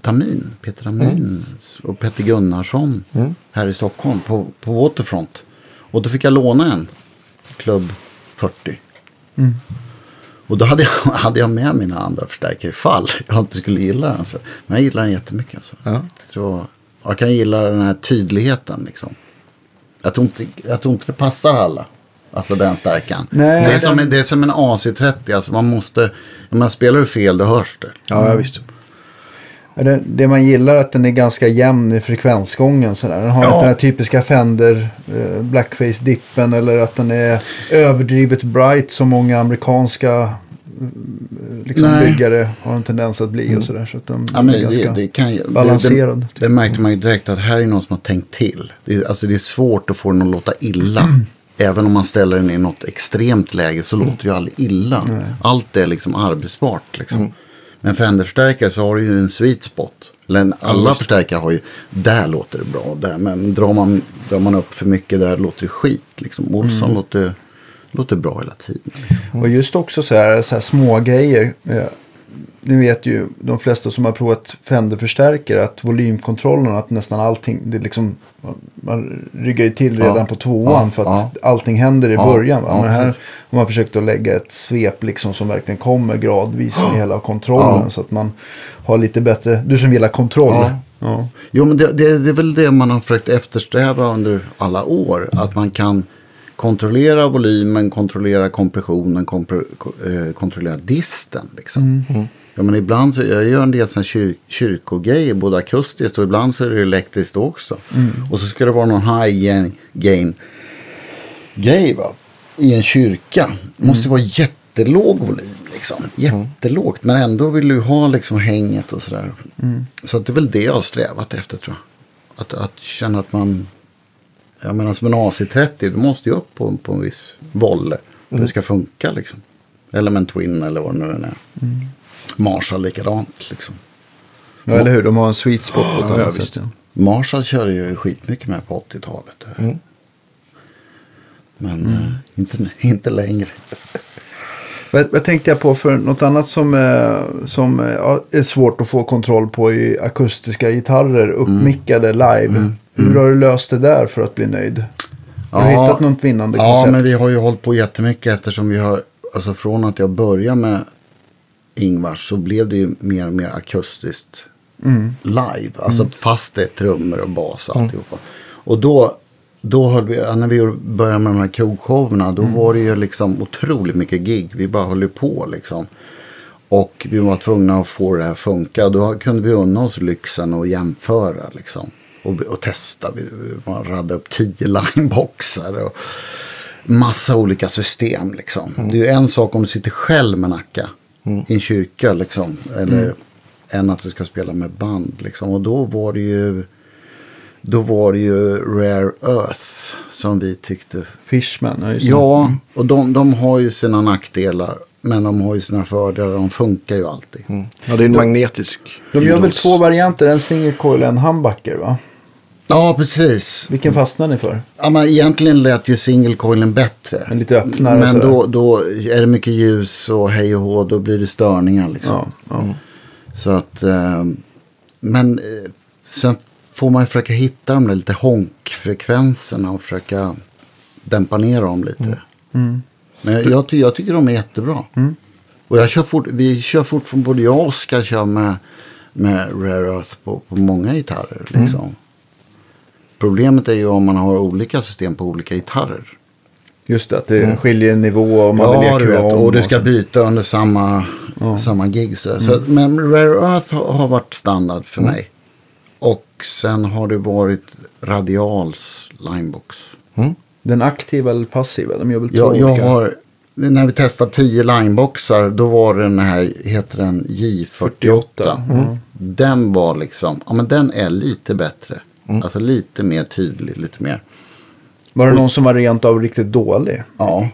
Tamin, Peter Tamin och Peter Gunnarsson här i Stockholm på, på Waterfront. Och då fick jag låna en, Club 40. Och då hade jag, *laughs* hade jag med mina andra förstärkare ifall *laughs* jag inte skulle gilla den. Så. Men jag gillar den jättemycket. Alltså. Ja. Så, jag kan gilla den här tydligheten. Liksom. Jag, tror inte, jag tror inte det passar alla. Alltså den stärkan. Nej, det, är den- som, en- det är som en AC30. Alltså man måste, om man spelar du fel då hörs det. Ja, ja visst. Det, det man gillar är att den är ganska jämn i frekvensgången. Sådär. Den har Ja. inte den här typiska Fender eh, Blackface-dippen eller att den är överdrivet bright som många amerikanska eh, liksom, Nej. byggare har en tendens att bli. och sådär. Så att de Ja, men är det, ganska det, kan, ju- det, balanserad. det, det märkte man ju direkt att här är någon som har tänkt till. Det, är- alltså det är svårt att få den att låta illa. *clears throat* Även om man ställer den i något extremt läge så låter det ju aldrig illa. Allt är liksom arbetsbart. Liksom. Men för Fender-förstärkare så har du ju en sweet spot. Eller en, alla förstärkare har ju, där låter det bra. Där, men drar man, drar man upp för mycket där låter det skit. Liksom. Olsson låter, låter bra hela tiden. Och just också så här, så här små grejer. Ni vet ju de flesta som har provat Fender-förstärkare att volymkontrollen, att nästan allting, det liksom, man- man ryggar ju till redan Ja. på tvåan Ja. för att Ja. allting händer i Ja. början. Va? Ja, Men här precis. har man försökt att lägga ett svep liksom som verkligen kommer gradvis med hela kontrollen. Ja. Så att man har lite bättre, du som gillar kontroll. Ja. Ja. Jo, men det, det, det är väl det man har försökt eftersträva under alla år. Att man kan kontrollera volymen, kontrollera kompressionen, kompre, ko- eh, kontrollera disten. Liksom. Ja, men ibland så, jag gör en del sån kyr, kyrkogrejer, både akustiskt och ibland så är det elektriskt också. Och så ska det vara någon high gain, grej va? i en kyrka. Det måste vara jättelåg volym. Liksom. Jättelågt. Men ändå vill du ha liksom hänget och sådär. Så att det är väl det jag har strävat efter tror jag. Att, att känna att man... Jag menar som en AC30. Du måste ju upp på, på en viss volle. För det ska funka liksom. Element Twin eller vad det nu än är. Marshall likadant liksom. Ja, eller hur? De har en sweet spot på ett Ja, annat visst. sätt. Ja. Marshall körde ju skitmycket med på 80-talet. Men eh, inte, inte längre. *laughs* Vad, vad tänkte jag på för något annat som, eh, som eh, ja, är svårt att få kontroll på i akustiska gitarrer, uppmickade live. Hur har du löst det där för att bli nöjd? Har du Ja. hittat något vinnande Ja, koncept? men vi har ju hållit på jättemycket eftersom vi har, alltså från att jag började med Ingvars så blev det ju mer och mer akustiskt live. Alltså fast det är trummor och bas och alltihopa. Och då, då höll vi, när vi började med de här krogshowerna, då var det ju liksom otroligt mycket gig. Vi bara höll på liksom. Och vi var tvungna att få det här att funka. Då kunde vi unna oss lyxen och jämföra liksom. Och, och testa. Vi, man radade upp tio *laughs* lineboxar. Och massa olika system liksom. Det är ju en sak om du sitter själv med Nacka. I en kyrka liksom. Eller än att du ska spela med band liksom. Och då var det ju. Då var det ju Rare Earth. Som vi tyckte Fishman, ja, just. Ja, och de, de har ju sina nackdelar. Men de har ju sina fördelar. De funkar ju alltid. Ja, det är en magnetisk De gör väl två varianter, en single coil och en humbucker va? Ja, precis. Vilken fastnade ni för? Ja, men egentligen lät ju single coilen bättre. Men lite öppnare Men då, då är det mycket ljus och hej och hå, då blir det störningar liksom. Ja, ja. Så att, eh, men eh, sen får man ju försöka hitta de där lite honkfrekvenserna och försöka dämpa ner dem lite. Mm. Men jag, jag, ty- jag tycker de är jättebra. Och jag kör fort, vi kör fortfarande, både jag och Oskar kör med, med Rare Earth på, på många gitarrer. Liksom. Problemet är ju om man har olika system på olika gitarrer. Just det, att det skiljer en nivå och man vill Ja, du leka vet. om. Och du ska så. byta under samma, samma gig. Sådär. Så, att- men Rare Earth har, varit standard för mig. Och sen har det varit Radials linebox. Den aktiva eller passiva? De gör väl två Jag, jag olika? har, när vi testade 10 lineboxar, då var den här, heter den J48. 48, Mm. Den var liksom, ja men den är lite bättre. Alltså lite mer tydlig, lite mer. Var det någon som var rent av riktigt dålig? Ja.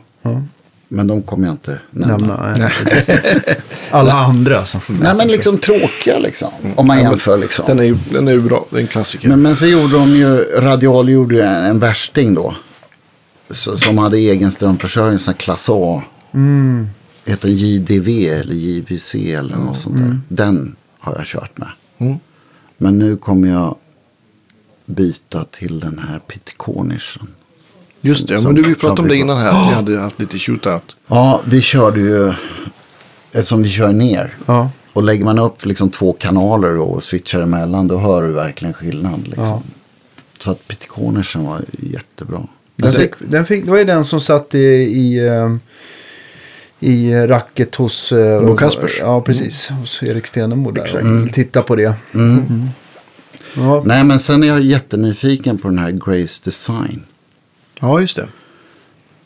Men de kommer jag inte nämna. Nämna? Nej. *laughs* Alla andra som får Nej men liksom tråkiga liksom. Om man jämför liksom. Den är ju den är ju bra. Det är en klassiker. Men, men så gjorde de ju, Radial gjorde ju en, en värsting då. Så, som hade egen strömförsörjning, sån här klass A. Mm. Heter JDV eller JVC eller något sånt där. Den har jag kört med. Mm. Men nu kommer jag byta till den här Pitconischen. Just det, som- men du vi pratade om det innan här. Vi hade haft lite shootout. Ja, vi körde ju, eftersom vi kör ner. Ja. Och lägger man upp liksom två kanaler och switchar emellan då hör du verkligen skillnad. Liksom. Ja. Så att Pitconersen var jättebra. Den fick, den fick, det var ju den som satt i, i, eh, i racket hos... eh, Bo Kaspers. Ja, precis. Hos Erik Stenemo där. Exakt. Och Titta på det. Mm. Ja, Nej men sen är jag jättenyfiken på den här Grace Design. Ja, just det.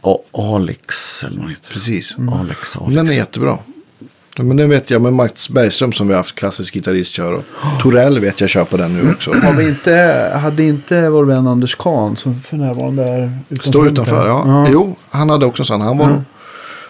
Och Alex eller vad den heter. Precis. Alex, Alex. Den är jättebra. Ja, men den vet jag med Mats Bergström som vi har haft klassisk gitarrist kör. Och Torell vet jag kör på den nu också. har vi inte, hade inte vår vän Anders Kahn som för närvarande är utanför? Stå utanför, ja. Jo, han hade också en sån. Han var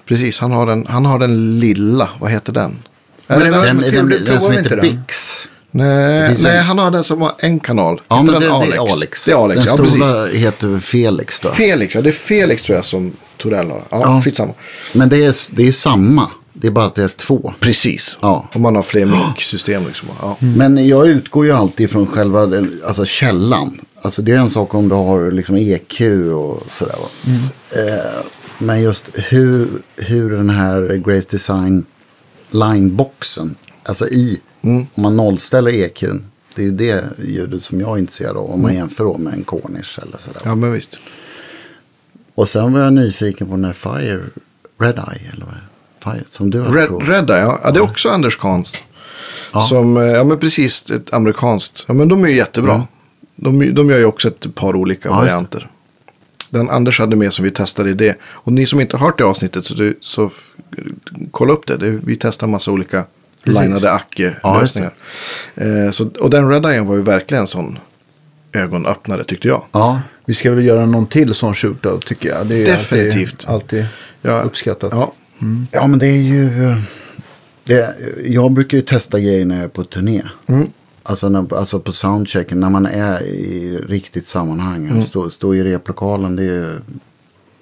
Precis, han har, den, han har den lilla. Vad heter den? Är Men det den? Den, Provar den, den som vi heter inte den? Bix. Nej, nej en- han har den som har en kanal. Ja Heter men det, den det är Alex. Det är Alex, den ja precis. stora heter Felix då. Felix, ja det är Felix tror jag som Torell har. Ja, Ja. skitsamma. Men det är, det är samma. Det är bara att det är två. Precis. Ja. Om man har fler *gasps* mic-system liksom. Ja. Men jag utgår ju alltid från själva alltså källan. Alltså det är en sak om du har liksom EQ och sådär. va. Eh, men just hur, hur den här Grace Design lineboxen, alltså i, om man nollställer EQn. Det är ju det ljudet som jag är intresserad av om man jämför då med en Cornish eller sådär. ja, men visst. Och sen var jag nyfiken på den här Fire Red Eye eller vad? Fire, som du har Red, provat. Redda, ja. ja. Det är också Anders Kahns. Ja. Som, eh, ja men precis, ett amerikanskt. Ja men de är ju jättebra. De, de gör ju också ett par olika Ja, varianter. Den Anders hade med som vi testade i det. Och ni som inte har hört det avsnittet så, du, så kolla upp det. det. Vi testar massa olika linade Ja, Acke-lösningar. eh, så, och den Red Eye var ju verkligen en sån ögonöppnare tyckte jag. Ja, Vi ska väl göra någon till sån shootout tycker jag. Det är Definitivt. Alltid, alltid Ja, uppskattat. Ja, Ja, men det är ju... eh, Det, jag brukar ju testa grejer när jag är på turné. Alltså, när, alltså på soundchecken, när man är i riktigt sammanhang. Stå, stå i replokalen, det är ju...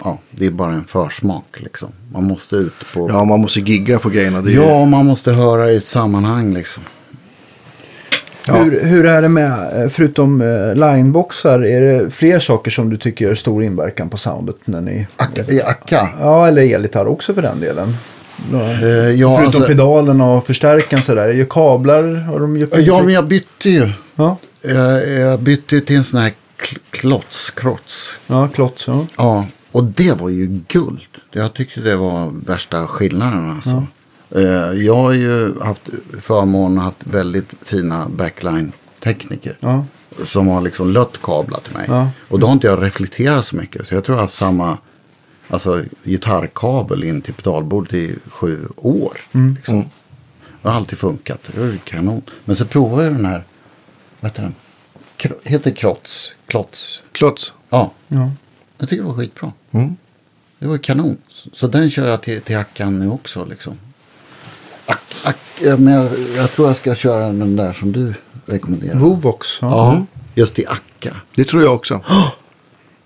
Ja, det är bara en försmak liksom. Man måste ut på... ja, man måste gigga på grejerna. Det är ju- ja man måste höra i ett sammanhang liksom. Ja. Hur, hur är det med, eh, förutom eh, lineboxar, är det fler saker som du tycker gör stor inverkan på soundet? När ni, Akka, I Akka? ja, eller elgitarr också för den delen. Eh, ja, Förutom alltså, pedalen och förstärkaren sådär. Gör kablar? Har de gjort ja, men jag bytte ju. ja. Jag, jag bytte ju till en sån här kl- klots, krots. ja, klots. Ja. Ja, och det var ju guld. Jag tyckte det var värsta skillnaden alltså. Eh, Jag har ju haft förmånen att haft väldigt fina backline-tekniker. Ja. Som har liksom lött kablar till mig. Ja. Och då har inte jag reflekterat så mycket. Så jag tror jag har haft samma alltså, gitarrkabel in till pedalbordet i sju år. Liksom. Det har alltid funkat. Det ju kanon. Men så provade jag den här, vad heter den? Kro- heter Klots. Klots. Klots. Ja, Ja. jag tycker det var skitbra. Mm. Det var kanon. Så den kör jag till, till hackan nu också. Liksom. Ack, ack, ja, men jag, jag tror jag ska köra den där som du rekommenderar. Vovox. Ja. Ja, Just i Akka. Det tror jag också. *gasps*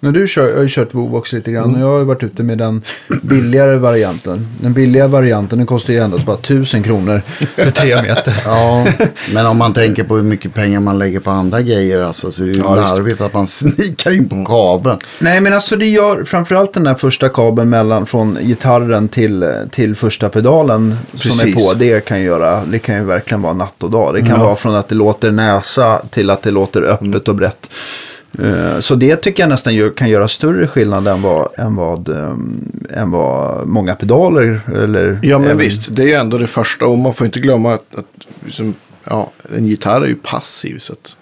Men du kör, jag har ju kört WoW också lite Mm. grann. Och jag har ju varit ute med den billigare varianten. Den billiga varianten den kostar ju endast bara 1000 kronor för tre meter. Ja, men om man tänker på hur mycket pengar man lägger på andra grejer alltså, så är det ju Ja, larvigt att man *laughs* snikar in på kabeln. Nej men alltså det gör framförallt den där första kabeln mellan från gitarren till, till första pedalen som är Precis. på. Det kan, göra, det kan ju verkligen vara natt och dag. Det kan vara från att det låter näsa till att det låter öppet och brett. Eh, Så det tycker jag nästan kan göra större skillnad än vad, än vad, ehm, än vad många pedaler eller... Ja, men även- visst. Det är ju ändå det första. Och man får inte glömma att, att liksom, ja, en gitarr är ju passiv. Så att,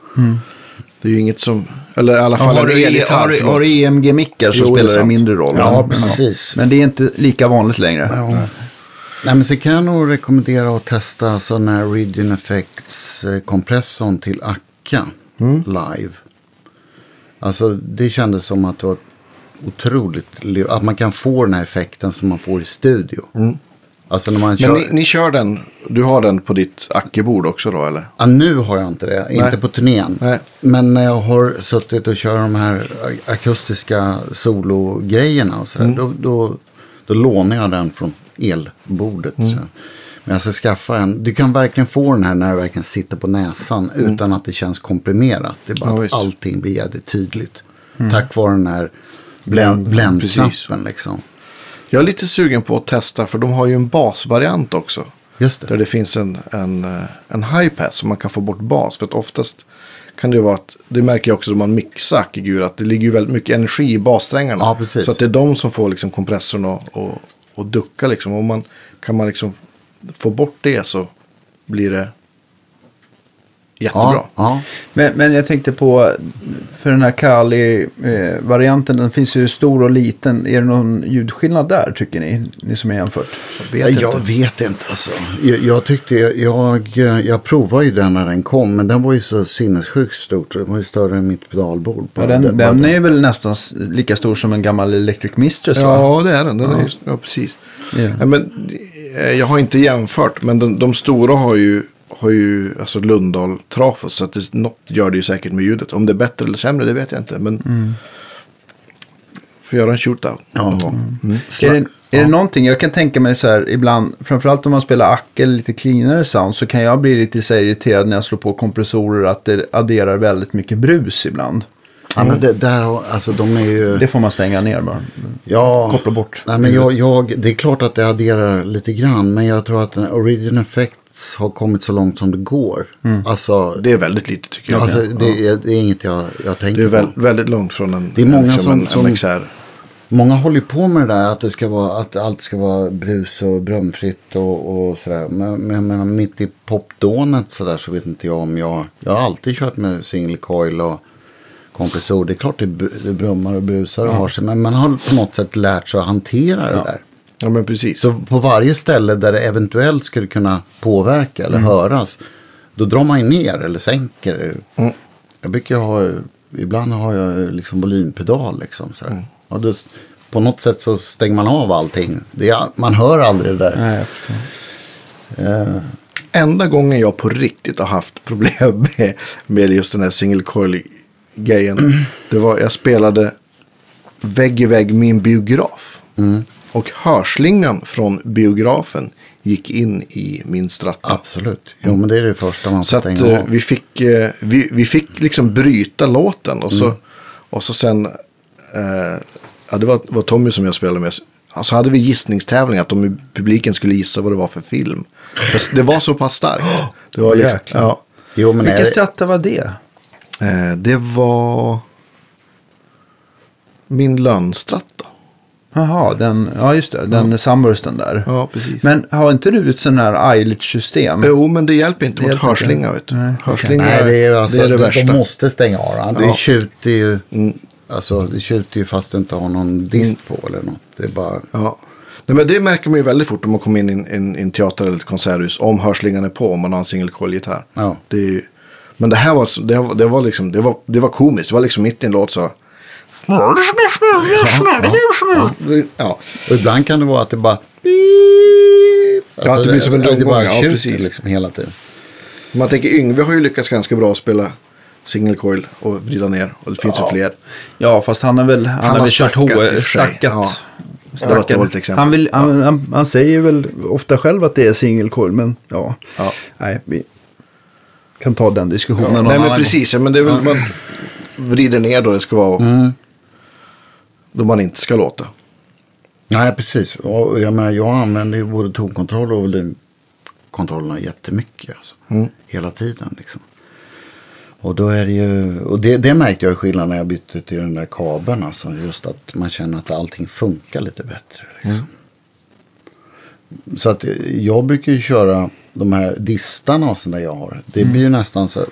Det är ju inget som... Eller i alla Ja, fall har, en du, elgitarr. har, du, har du EMG-mickar så Jo, det spelar det sant. mindre roll. Ja, Men- precis. Men det är inte lika vanligt längre. Ja. Nej, men så kan jag nog rekommendera att testa sån här Region Effects eh, kompressorn till Akka live. Alltså det kändes som att det var otroligt, li- att man kan få den här effekten som man får i studio. Alltså när man kör, Men ni, ni kör den, du har den på ditt ackebord också då eller? ja, nu har jag inte det, inte på turnén. Nej. Men när jag har suttit och kört de här akustiska sologrejerna och sådär, då, då, då lånar jag den från elbordet. Så. Men jag ska skaffa en, du kan verkligen få den här när det verkligen sitter på näsan utan att det känns komprimerat. Det är bara Ja, att allting blir jävligt tydligt. Tack vare den här bländ, bländknappen liksom. Jag är lite sugen på att testa för de har ju en basvariant också. Just Där det. det finns en, en, en hi-pass som man kan få bort bas. För att oftast kan det vara att, det märker jag också när man mixar ackegur, att det ligger ju väldigt mycket energi i bassträngarna. Ja. Så att det är de som får liksom kompressorn att och, och ducka liksom. Och man, kan man liksom få bort det så blir det jättebra. Ja, ja. Men, men jag tänkte på, för den här Kali-varianten, den finns ju stor och liten. Är det någon ljudskillnad där tycker ni, ni som har jämfört? Jag Ja, vet jag inte. vet inte alltså. Jag, jag tyckte, jag, jag provade ju den när den kom. Men den var ju så sinnessjukt stort. så Den var ju större än mitt pedalbord. Ja, den, den är väl nästan lika stor som en gammal Electric Mistress va? Ja, det är den. den är just, ja, precis. Ja. Ja, men, eh, jag har inte jämfört, men de, de stora har ju, har ju alltså Lundahl Trafos. Så att det, något gör det ju säkert med ljudet. Om det är bättre eller sämre, det vet jag inte. Men får göra en shootout. Ja. gång. Mm. Är, det, är det någonting, jag kan tänka mig så här ibland, framförallt om man spelar ack eller lite cleanare sound, så kan jag bli lite så irriterad när jag slår på kompressorer att det adderar väldigt mycket brus ibland. Ja, men det, där, alltså de är ju... Det får man stänga ner bara. Ja, koppla bort. Nej, men jag, jag, det är klart att det adderar lite grann. Men jag tror att Origin Effects har kommit så långt som det går. Alltså, Det är väldigt lite tycker jag. alltså det, är, det är inget jag, jag tänker Det är väl, på. väldigt långt från en, Det är många liksom som- en, som- en XR. Många håller på med det där att, det ska vara, att allt ska vara brus och brumfritt och, och sådär. Men, men jag menar, mitt i popdånet sådär så vet inte jag om jag... Jag har alltid kört med single coil och kompressor. Det är klart det, det brummar och brusar och har sig. Men man har på något sätt lärt sig att hantera det där. Ja, men precis. Så på varje ställe där det eventuellt skulle kunna påverka Mm. eller höras. Då drar man ju ner eller sänker. Mm. Jag brukar ha, ibland har jag liksom volympedal liksom. Så Mm. och då, på något sätt så stänger man av allting. Är, man hör aldrig det där. Nej. Eh, Enda gången jag på riktigt har haft problem *laughs* med, med just den här single coil grejen. Det var jag spelade vägg i vägg en biograf. Och hörslingan från biografen gick in i min stratta. absolut. Jo men det är det första man Så får att stänga eh, av. vi, fick, eh, vi, vi fick liksom bryta låten. Och så, och så sen, eh, ja, det var, var Tommy som jag spelade med. Så hade vi gissningstävling att de i publiken skulle gissa vad det var för film. Det var så pass starkt. Det var *gasps* liksom, ja, Jo men Vilken stratta var det? Eh, det var min lönstratta. Jaha, den, ja just det, den Sunbursten där. Ja, precis. Men har inte du ett sån här Eilish-system? Jo, men det hjälper inte Det mot hörslinga. Vet du. Nej. Hörslinga nej det är, alltså, det, är det de- värsta. De måste stänga av. Det Ja. tjuter ju. Alltså det tjuter ju fast du inte har någon dist på eller något. Det är bara. Ja. Nej, men det märker man ju väldigt fort om man kommer in i en, en, en teater eller ett konserthus. Om hörslingan är på om man har en single coil-gitarr. Ja. Det är ju, men det här var, det, var- det var liksom, det var, det var komiskt. Det var liksom mitt i en låt så. Ja. Ja. Och ibland kan det vara att det bara... Ja, att det blir som en rundgång, ja, precis. liksom hela tiden. Man tänker Yngve har ju lyckats ganska bra att spela single coil och vrida ner. Och det finns ju fler. Ja, fast han har väl, han har har väl kört stackat stackat. Ja. Exempel. Han, vill, han, han, han säger väl ofta själv att det är single coil, men ja. Ja. Nej, vi kan ta den diskussionen någon Nej men precis, ja, men det är väl man vrider ner då det ska vara. Mm. Då man inte ska låta. Nej, precis. Och jag, menar, jag använder ju både tonkontroll och volymkontrollerna jättemycket. Alltså. Hela tiden liksom. Och då är det ju, och det, det märkte jag skillnad när jag bytte till den där kabeln. Alltså, just att man känner att allting funkar lite bättre. Liksom. Så att eh, jag brukar ju köra de här distarna och sånt där jag har. Det blir ju nästan så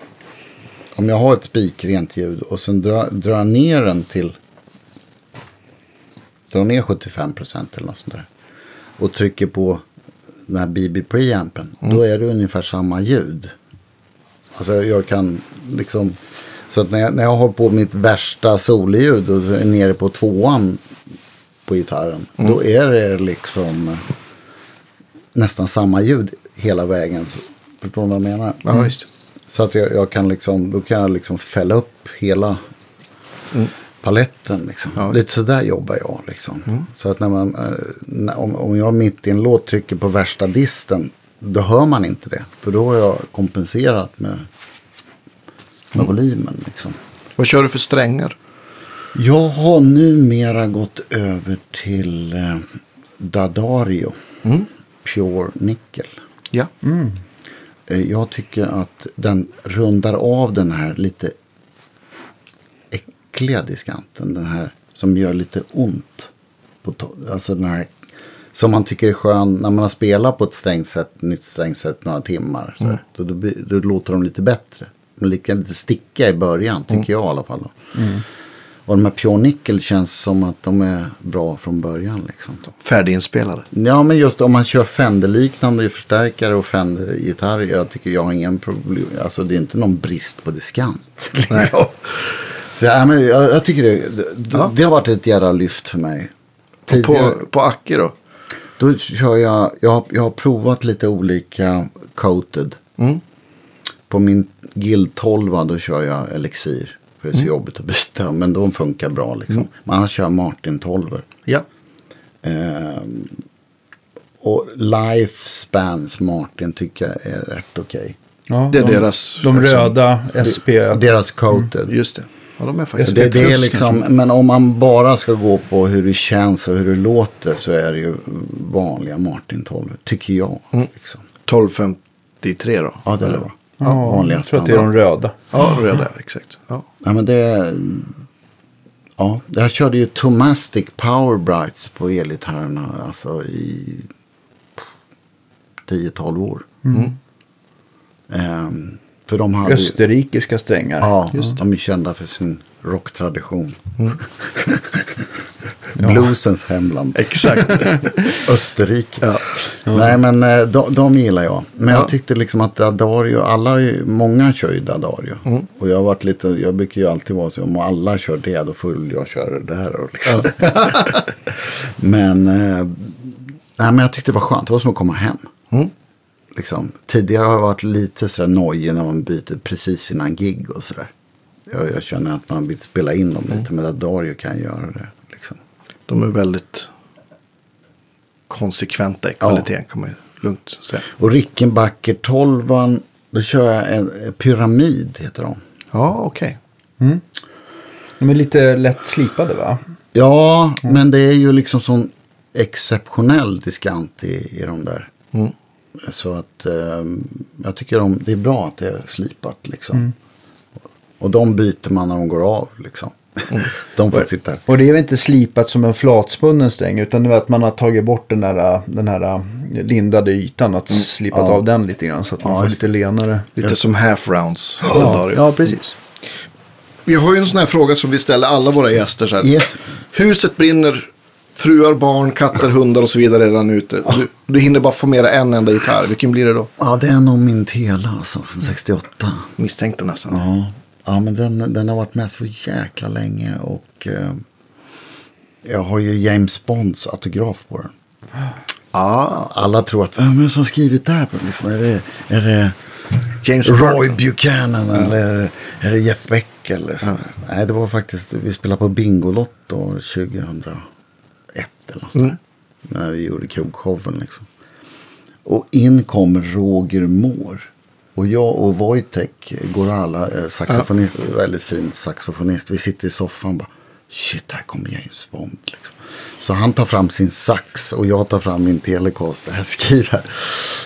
om jag har ett spikrent ljud och sen drar dra ner den till drar ner 75 procent eller något sånt där. Och trycker på den här BB preampen. Då är det ungefär samma ljud. Alltså jag kan liksom. Så att när jag, när jag har på mitt värsta solljud och är nere på tvåan på gitarren. Då är det liksom nästan samma ljud hela vägen. Förstår du vad jag menar? Ja, visst. Så att jag, jag kan liksom, då kan jag liksom fälla upp hela paletten. Liksom. Ja. Lite sådär jobbar jag. Liksom. Så att när man, eh, när, om, om jag mitt i en låt trycker på värsta disten. Då hör man inte det. För då har jag kompenserat med, med volymen. Liksom. Vad kör du för strängar? Jag har numera gått över till eh, Dadario. Pure Nickel. Ja. Eh, Jag tycker att den rundar av den här lite äckliga diskanten. Den här som gör lite ont. På alltså den här som man tycker är skön när man har spelat på ett strängset, nytt strängset några timmar. Så, då, då, blir- då låter de lite bättre. De lika lite sticka i början, tycker jag i alla fall. Då. Och de här Pure Nickel känns som att de är bra från början. Liksom. Färdiginspelade. Ja, men just om man kör Fender-liknande förstärkare och Fender-gitarr. Jag tycker jag har ingen problem. Alltså det är inte någon brist på diskant. *laughs* Liksom. Så, ja, men jag, jag tycker det, det, det har varit ett jävla lyft för mig. Och på, på Acke då? Då kör jag, jag, har- jag har provat lite olika coated. På min Guild 12 då kör jag Elixir. För det är så jobbigt att byta. Men de funkar bra liksom. Men annars kör jag Martin 12. Ja. Ehm, och Lifespans Martin tycker jag är rätt okej. Ja, Det är de, deras, De liksom- röda SP. Deras coated. Just det. Ja, de är faktiskt det, det är liksom, men om man bara ska gå på hur det känns och hur det låter så är det ju vanliga Martin 12. Tycker jag. Liksom. 1253 då. Ja, det är det? Ja, vanliga jag tror att det är de standard. röda. Ja, röda, exakt. Ja. Ja, men det... Ja, jag körde ju Tomastic Power Brights på elgitarrerna alltså i 10-12 år. Ehm, för de hade Österrikiska strängar. Ja, de är kända för sin rocktradition. *laughs* Bluesens hemland. Exakt. *laughs* Österrike. Ja. Nej, men eh, de, de gillar jag. Men Ja. jag tyckte liksom att Dadario, alla, många kör ju Dadario. Mm. Och jag har varit lite, jag brukar ju alltid vara så, om alla kör det, då får jag köra det här. Liksom. *laughs* men, eh, nej, men jag tyckte det var skönt, det var som att komma hem. Mm. Liksom. Tidigare har jag varit lite sådär nojig när man byter precis innan gig och sådär. Jag, jag känner att man vill spela in dem Mm. lite, men Dadario kan göra det. Liksom. De är väldigt konsekventa i kvaliteten kan man ju lugnt säga. Och Rickenbacker 12 då kör jag en, en pyramid heter de. Ja, okej. De är lite lätt slipade va? Ja, men det är ju liksom sån exceptionell diskant i, i de där. Mm. Så att eh, jag tycker de, det är bra att det är slipat liksom. Och de byter man när de går av liksom. *laughs* de får sitta. Och det är väl inte slipat som en flatspunnen sträng utan det är att man har tagit bort den här, den här lindade ytan. Att slipat Ja. av den lite grann så att man Ja, får lite lenare. Lite som half rounds. Ja, ja, precis. Vi har ju en sån här fråga som vi ställer alla våra gäster. Så här. Yes. Huset brinner, fruar, barn, katter, hundar och så vidare redan ute. Du, du hinner bara formera en enda gitarr. Vilken blir det då? Ja, det är nog min Tela alltså, från 68. Misstänkte nästan. Ja, ja men den, den har varit med så jäkla länge och eh, jag har ju James Bonds autograf på den. Ah, Alla tror att, vem är det som har skrivit det här? Liksom, är, det, är det James Roy Burton. Buchanan eller är det Jeff Beck eller så. Nej, det var faktiskt, vi spelade på Bingolotto år 2001 eller något Mm. När vi gjorde krogshowen liksom. Och in kommer Roger Moore. Och jag och Wojtek Gorala, eh, saxofonist, väldigt fin saxofonist. Vi sitter i soffan och bara, shit, här kommer James Bond. Liksom. Så han tar fram sin sax och jag tar fram min Telecaster. Här skriver.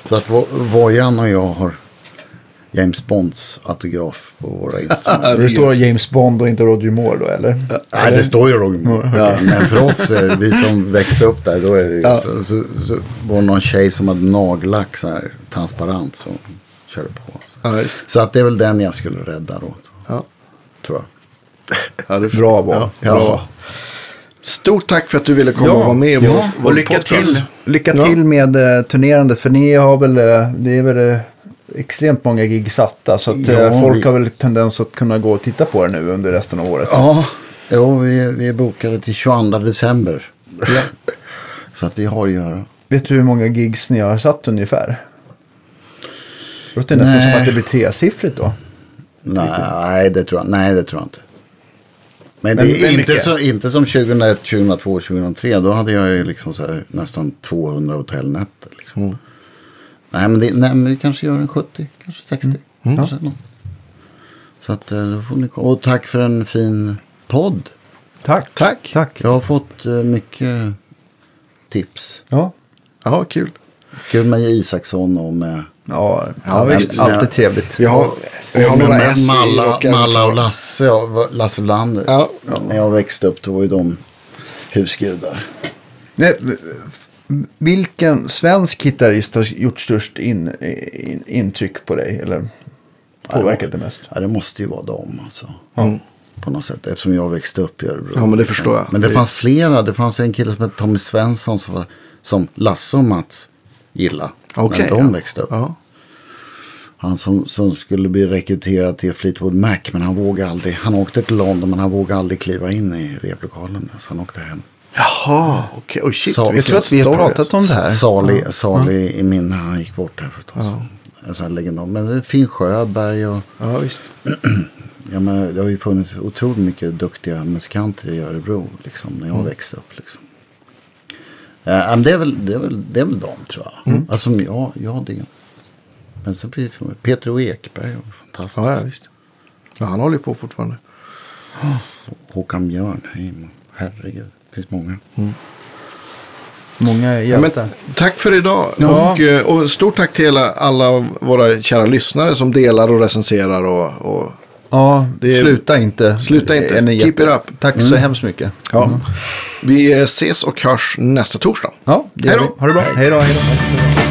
Så att Vo- Vojan och jag har James Bonds autograf på våra instrument. *laughs* Det står James Bond och inte Roger Moore då eller? Nej, det står ju Roger Moore. Men för oss, eh, vi som växte upp där, då är det ju så, så, så var det någon tjej som hade nagellack så här transparent som körde på. Så. Ja, så att det är väl den jag skulle rädda då, Ja. tror jag. Ja, det är Bra val. Ja. Stort tack för att du ville komma och vara med i ja, vår, vår och lycka podcast. till, lycka Ja. till med eh, turnerandet. För ni har väl, eh, det är väl eh, extremt många gig satta. Så att eh, Ja, folk vi- har väl tendens att kunna gå och titta på det nu under resten av året. Ja, jo, vi, vi är bokade till 22 december. *laughs* så att vi har att göra. Vet du hur många gigs ni har satt ungefär? Det låter nästan Nej. som att det blir tresiffrigt då. Nej, det tror jag, nej, det tror jag inte. Men, Men- det är inte, så, inte som 2001, 2002, 2003. Då hade jag ju liksom så här, nästan 200 hotellnätter. Liksom. Mm. Nej, men det, nej, men vi kanske gör en 70, kanske 60. Mm. Kanske något. Så att eh, då får ni komma. Och tack för en fin podd. Tack. Tack. Tack. Jag har fått eh, mycket tips. Ja. Ja, kul. Kul med Isaksson och med... Ja, Ja, ja visst. alltid trevligt. Vi har, vi har några med S Malla, Malla och. Lasse, och Lasse Welander. Ja. När jag växte upp då var ju de husgudar. Nej, Vilken svensk gitarrist har gjort störst in, in, intryck på dig? Eller påverkat dig mest? Ja, det måste ju vara dem alltså. På något sätt. Eftersom jag växte upp i Örebro. Ja, men det förstår jag. Men det Det- fanns flera. Det fanns en kille som hette Tommy Svensson som, var, som Lasse och Mats gillade. Okej, när de ja. växte upp. Ja. Han som, som skulle bli rekryterad till Fleetwood Mac. Men han vågade aldrig. Han åkte till London men han vågade aldrig kliva in i replokalen. Så han åkte hem. Jaha, okej. Oj, shit. Så- vilken Jag tror att vi har pratat om det här. Salig, salig i minne. Han gick bort här för ett tag sedan. En sån här legendar. Men det är Finn Sjöberg och Ja, visst. *clears throat* Jag menar, det har ju funnits otroligt mycket duktiga musikanter i Örebro liksom, när jag Mm. växte upp. Liksom. Men det, är väl, det, är väl, det är väl de tror jag. Mm. Alltså, ja, ja, det. Men så finns det Peter O. Ekberg, var fantastisk. Ja, ja, visst. Ja, han håller på fortfarande. Håkan Björnheim, herregud, det finns många. Många Ja, men, hjältar. tack för idag. Ja. Och, eh, och stort tack till alla, alla våra kära lyssnare som delar och recenserar. Och, och, Ja, Det är- sluta inte. Sluta inte. Keep jätte- it up. Tack så hemskt mycket. ja. Vi eh, ses och hörs nästa torsdag. Ja, det gör vi. Ha det bra. Hej då. Hej då.